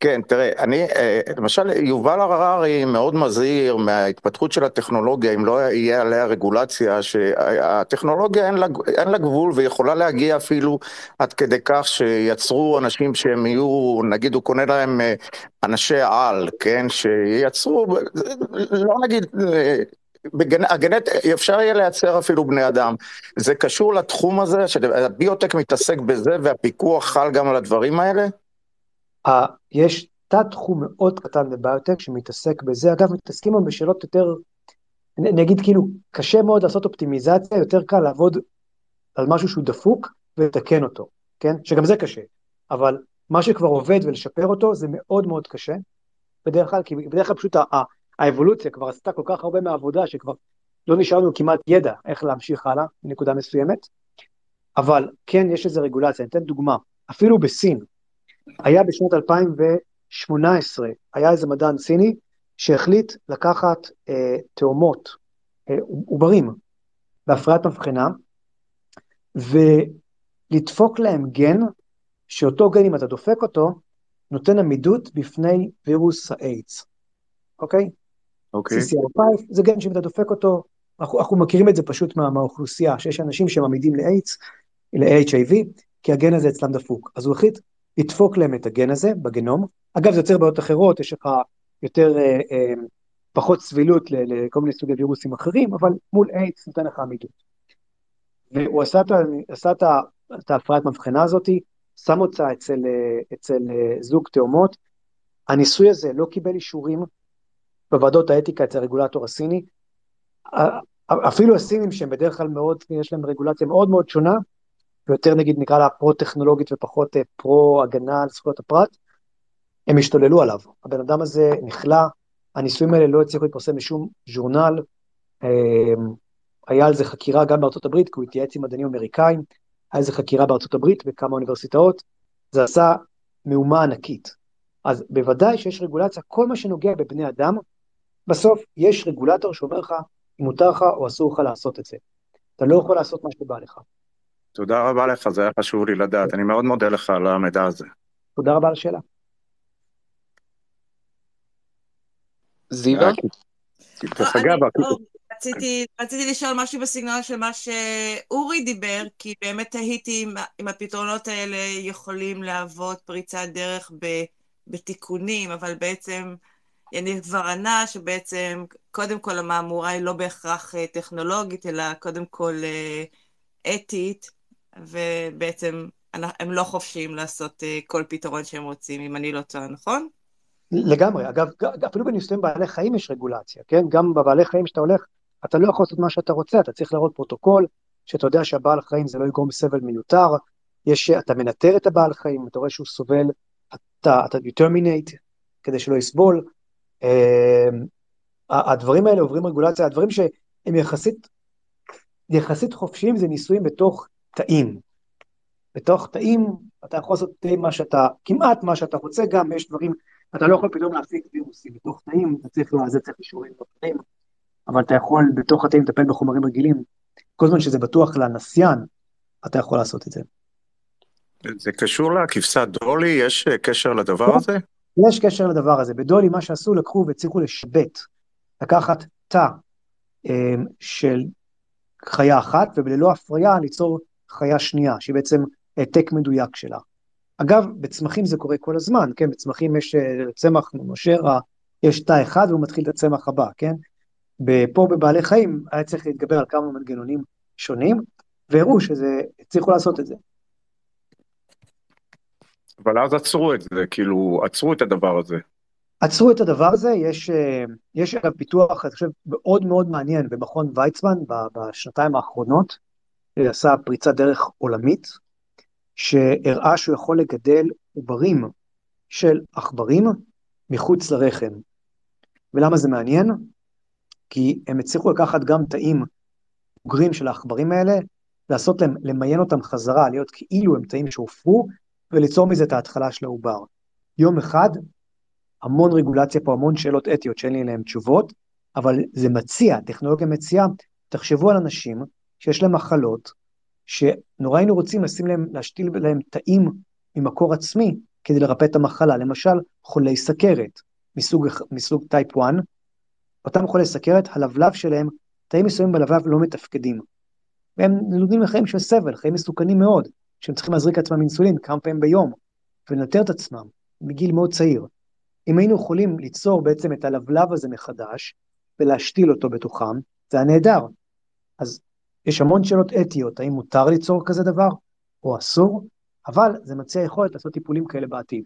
כן, תראה, אני, אה, למשל, יובל הררי מאוד מזהיר מההתפתחות של הטכנולוגיה, אם לא יהיה עליה רגולציה, שהטכנולוגיה אין לה, אין לה גבול ויכולה להגיע אפילו עד כדי כך שיצרו אנשים שהם יהיו, נגיד הוא קונה להם אה, אנשי על, כן, שייצרו, לא נגיד הגנט, אפשר יהיה לייצר אפילו בני אדם. זה קשור לתחום הזה, שהביוטק מתעסק בזה והפיקוח חל גם על הדברים האלה? יש תת תחום מאוד קטן בביוטק שמתעסק בזה, אגב מתעסקים היום בשאלות יותר, אני אגיד כאילו, קשה מאוד לעשות אופטימיזציה, יותר קל לעבוד על משהו שהוא דפוק ולתקן אותו, כן? שגם זה קשה, אבל מה שכבר עובד ולשפר אותו זה מאוד מאוד קשה, בדרך כלל, כי בדרך כלל פשוט האבולוציה כבר עשתה כל כך הרבה מהעבודה שכבר לא נשאר לנו כמעט ידע איך להמשיך הלאה מנקודה מסוימת, אבל כן יש איזה רגולציה, אני אתן דוגמה, אפילו בסין, היה בשנת 2018, היה איזה מדען סיני שהחליט לקחת אה, תאומות, אה, עוברים, בהפריית מבחנה, ולדפוק להם גן, שאותו גן אם אתה דופק אותו, נותן עמידות בפני וירוס האיידס, אוקיי? אוקיי. CCR5, זה גן שאם אתה דופק אותו, אנחנו, אנחנו מכירים את זה פשוט מה, מהאוכלוסייה, שיש אנשים שמעמידים לאיידס, ל-HIV, כי הגן הזה אצלם דפוק. אז הוא החליט לדפוק להם את הגן הזה בגנום. אגב, זה יוצר בעיות אחרות, יש לך יותר, אה, אה, פחות סבילות לכל מיני סוגי וירוסים אחרים, אבל מול איידס נותן לך עמידות. והוא עשה את, עשה את, את ההפרעת מבחנה הזאת, שם אותה אצל, אה, אצל אה, זוג תאומות. הניסוי הזה לא קיבל אישורים, בוועדות האתיקה אצל הרגולטור הסיני. אפילו הסינים שהם בדרך כלל מאוד, יש להם רגולציה מאוד מאוד שונה, ויותר נגיד נקרא לה פרו-טכנולוגית ופחות אה, פרו-הגנה על זכויות הפרט, הם השתוללו עליו. הבן אדם הזה נכלא, הניסויים האלה לא הצליחו להתפרסם בשום ז'ורנל, אמ, היה על זה חקירה גם בארצות הברית, כי הוא התייעץ עם מדענים אמריקאים, היה על זה חקירה בארצות הברית בכמה אוניברסיטאות, זה עשה מהומה ענקית. אז בוודאי שיש רגולציה, כל מה שנוגע בבני אדם, בסוף יש רגולטור שאומר לך אם מותר לך או אסור לך לעשות את זה. אתה לא יכול לעשות מה שבא לך. תודה רבה לך, זה היה חשוב לי לדעת, אני מאוד מודה לך על המידע הזה. תודה רבה על השאלה. זיווה? דרך אגב, רציתי לשאול משהו בסגנון של מה שאורי דיבר, כי באמת תהיתי אם הפתרונות האלה יכולים להוות פריצת דרך בתיקונים, אבל בעצם יניב כבר ענה שבעצם קודם כל המהמורה היא לא בהכרח אה, טכנולוגית, אלא קודם כל אה, אתית, ובעצם הם לא חופשיים לעשות כל פתרון שהם רוצים, אם אני לא טועה, נכון? לגמרי, אגב, אפילו בניסויים בעלי חיים יש רגולציה, כן? גם בבעלי חיים שאתה הולך, אתה לא יכול לעשות מה שאתה רוצה, אתה צריך להראות פרוטוקול, שאתה יודע שהבעל חיים זה לא יגרום סבל מיותר, יש, אתה מנטר את הבעל חיים, אתה רואה שהוא סובל, אתה, אתה determinate כדי שלא יסבול. אה, הדברים האלה עוברים רגולציה, הדברים שהם יחסית, יחסית חופשיים זה ניסויים בתוך תאים. בתוך תאים אתה יכול לעשות מה שאתה, כמעט מה שאתה רוצה, גם יש דברים, אתה לא יכול פתאום להפיק וירוסים בתוך תאים, אתה צריך, לזה צריך אישורים בתאים, אבל אתה יכול בתוך התאים לטפל בחומרים רגילים. כל זמן שזה בטוח לנסיין, אתה יכול לעשות את זה. זה קשור לכבשת דולי? יש קשר לדבר הזה? יש קשר לדבר הזה. בדולי מה שעשו, לקחו והצליחו לשבט, לקחת תא אה, של חיה אחת, וללא הפריה ליצור חיה שנייה, שהיא בעצם העתק מדויק שלה. אגב, בצמחים זה קורה כל הזמן, כן? בצמחים יש אה, צמח נושר, יש תא אחד והוא מתחיל את הצמח הבא, כן? פה בבעלי חיים היה צריך להתגבר על כמה מנגנונים שונים, והראו שזה, הצליחו לעשות את זה. אבל אז עצרו את זה, כאילו, עצרו את הדבר הזה. עצרו את הדבר הזה, יש, אה, יש אגב פיתוח, אני חושב, מאוד מאוד מעניין במכון ויצמן בשנתיים האחרונות, עשה פריצת דרך עולמית, שהראה שהוא יכול לגדל עוברים של עכברים מחוץ לרחם. ולמה זה מעניין? כי הם הצליחו לקחת גם תאים בוגרים של העכברים האלה, לעשות להם, למיין אותם חזרה, להיות כאילו הם תאים שהופרו, וליצור מזה את ההתחלה של העובר. יום אחד, המון רגולציה פה, המון שאלות אתיות שאין לי עליהן תשובות, אבל זה מציע, טכנולוגיה מציעה, תחשבו על אנשים שיש להם מחלות, שנורא היינו רוצים לשים להם, להשתיל להם תאים ממקור עצמי כדי לרפא את המחלה, למשל חולי סכרת מסוג, מסוג טייפ 1, אותם חולי סכרת, הלבלב שלהם, תאים מסוימים בלבלב לא מתפקדים. והם נלודים לחיים של סבל, חיים מסוכנים מאוד, שהם צריכים להזריק לעצמם אינסולין כמה פעמים ביום, ולנטר את עצמם מגיל מאוד צעיר. אם היינו יכולים ליצור בעצם את הלבלב הזה מחדש, ולהשתיל אותו בתוכם, זה היה נהדר. אז יש המון שאלות אתיות, האם מותר ליצור כזה דבר, או אסור, אבל זה מציע יכולת לעשות טיפולים כאלה בעתיד.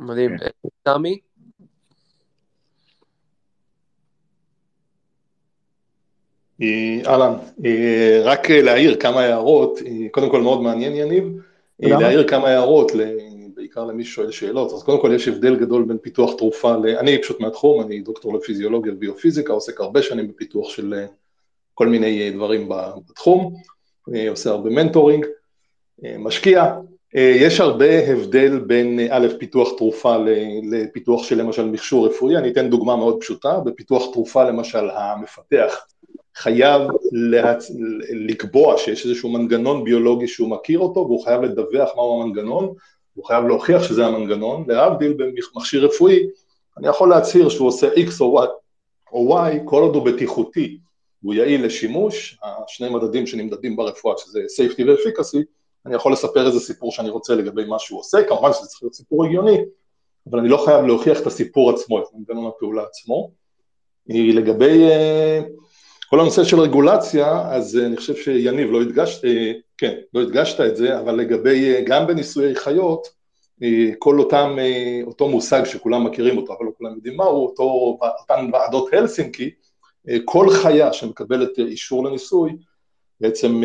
מדהים. תמי? אהלן, אה, רק להעיר כמה הערות, אה, קודם כל מאוד מעניין יניב, להעיר כמה הערות, בעיקר למי ששואל שאלות, אז קודם כל יש הבדל גדול בין פיתוח תרופה, אני פשוט מהתחום, אני דוקטור לפיזיולוגיה וביופיזיקה, עוסק הרבה שנים בפיתוח של כל מיני דברים בתחום, עושה הרבה מנטורינג, משקיע, יש הרבה הבדל בין א', פיתוח תרופה לפיתוח של למשל מכשור רפואי, אני אתן דוגמה מאוד פשוטה, בפיתוח תרופה למשל המפתח חייב להצ... לקבוע שיש איזשהו מנגנון ביולוגי שהוא מכיר אותו והוא חייב לדווח מהו המנגנון, הוא חייב להוכיח שזה המנגנון, להבדיל במכשיר רפואי, אני יכול להצהיר שהוא עושה X או Y, או Y כל עוד הוא בטיחותי, הוא יעיל לשימוש, השני מדדים שנמדדים ברפואה שזה safety ו-efficacy, אני יכול לספר איזה סיפור שאני רוצה לגבי מה שהוא עושה, כמובן שזה צריך להיות סיפור הגיוני, אבל אני לא חייב להוכיח את הסיפור עצמו, את מנגנון הפעולה עצמו. לגבי uh, כל הנושא של רגולציה, אז אני חושב שיניב, לא הדגשת, כן, לא הדגשת את זה, אבל לגבי, גם בניסויי חיות, כל אותם, אותו מושג שכולם מכירים אותו, אבל לא כולם יודעים מהו, אותו, אותן ועדות הלסינקי, כל חיה שמקבלת אישור לניסוי, בעצם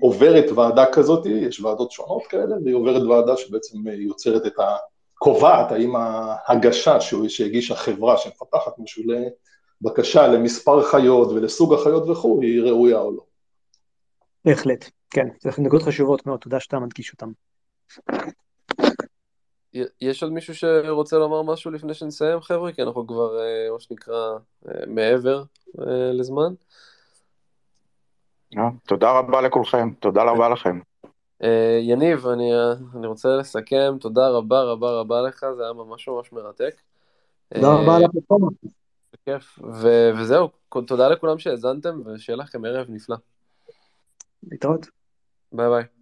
עוברת ועדה כזאת, יש ועדות שונות כאלה, והיא עוברת ועדה שבעצם יוצרת את ה... קובעת האם ההגשה שהגישה חברה שמפתחת משהו בקשה למספר חיות ולסוג החיות וכו', היא ראויה או לא. בהחלט, כן, זה נקודות חשובות מאוד, תודה שאתה מדגיש אותן. יש עוד מישהו שרוצה לומר משהו לפני שנסיים, חבר'ה? כי אנחנו כבר, אה, מה שנקרא, אה, מעבר אה, לזמן. תודה רבה לכולכם, תודה רבה לכם. יניב, אני, אני רוצה לסכם, תודה רבה רבה רבה לך, זה היה ממש ממש מרתק. תודה רבה על הפלטפורמה. בכיף, ו- וזהו, תודה לכולם שהאזנתם, ושיהיה לכם ערב נפלא. להתראות. ביי ביי.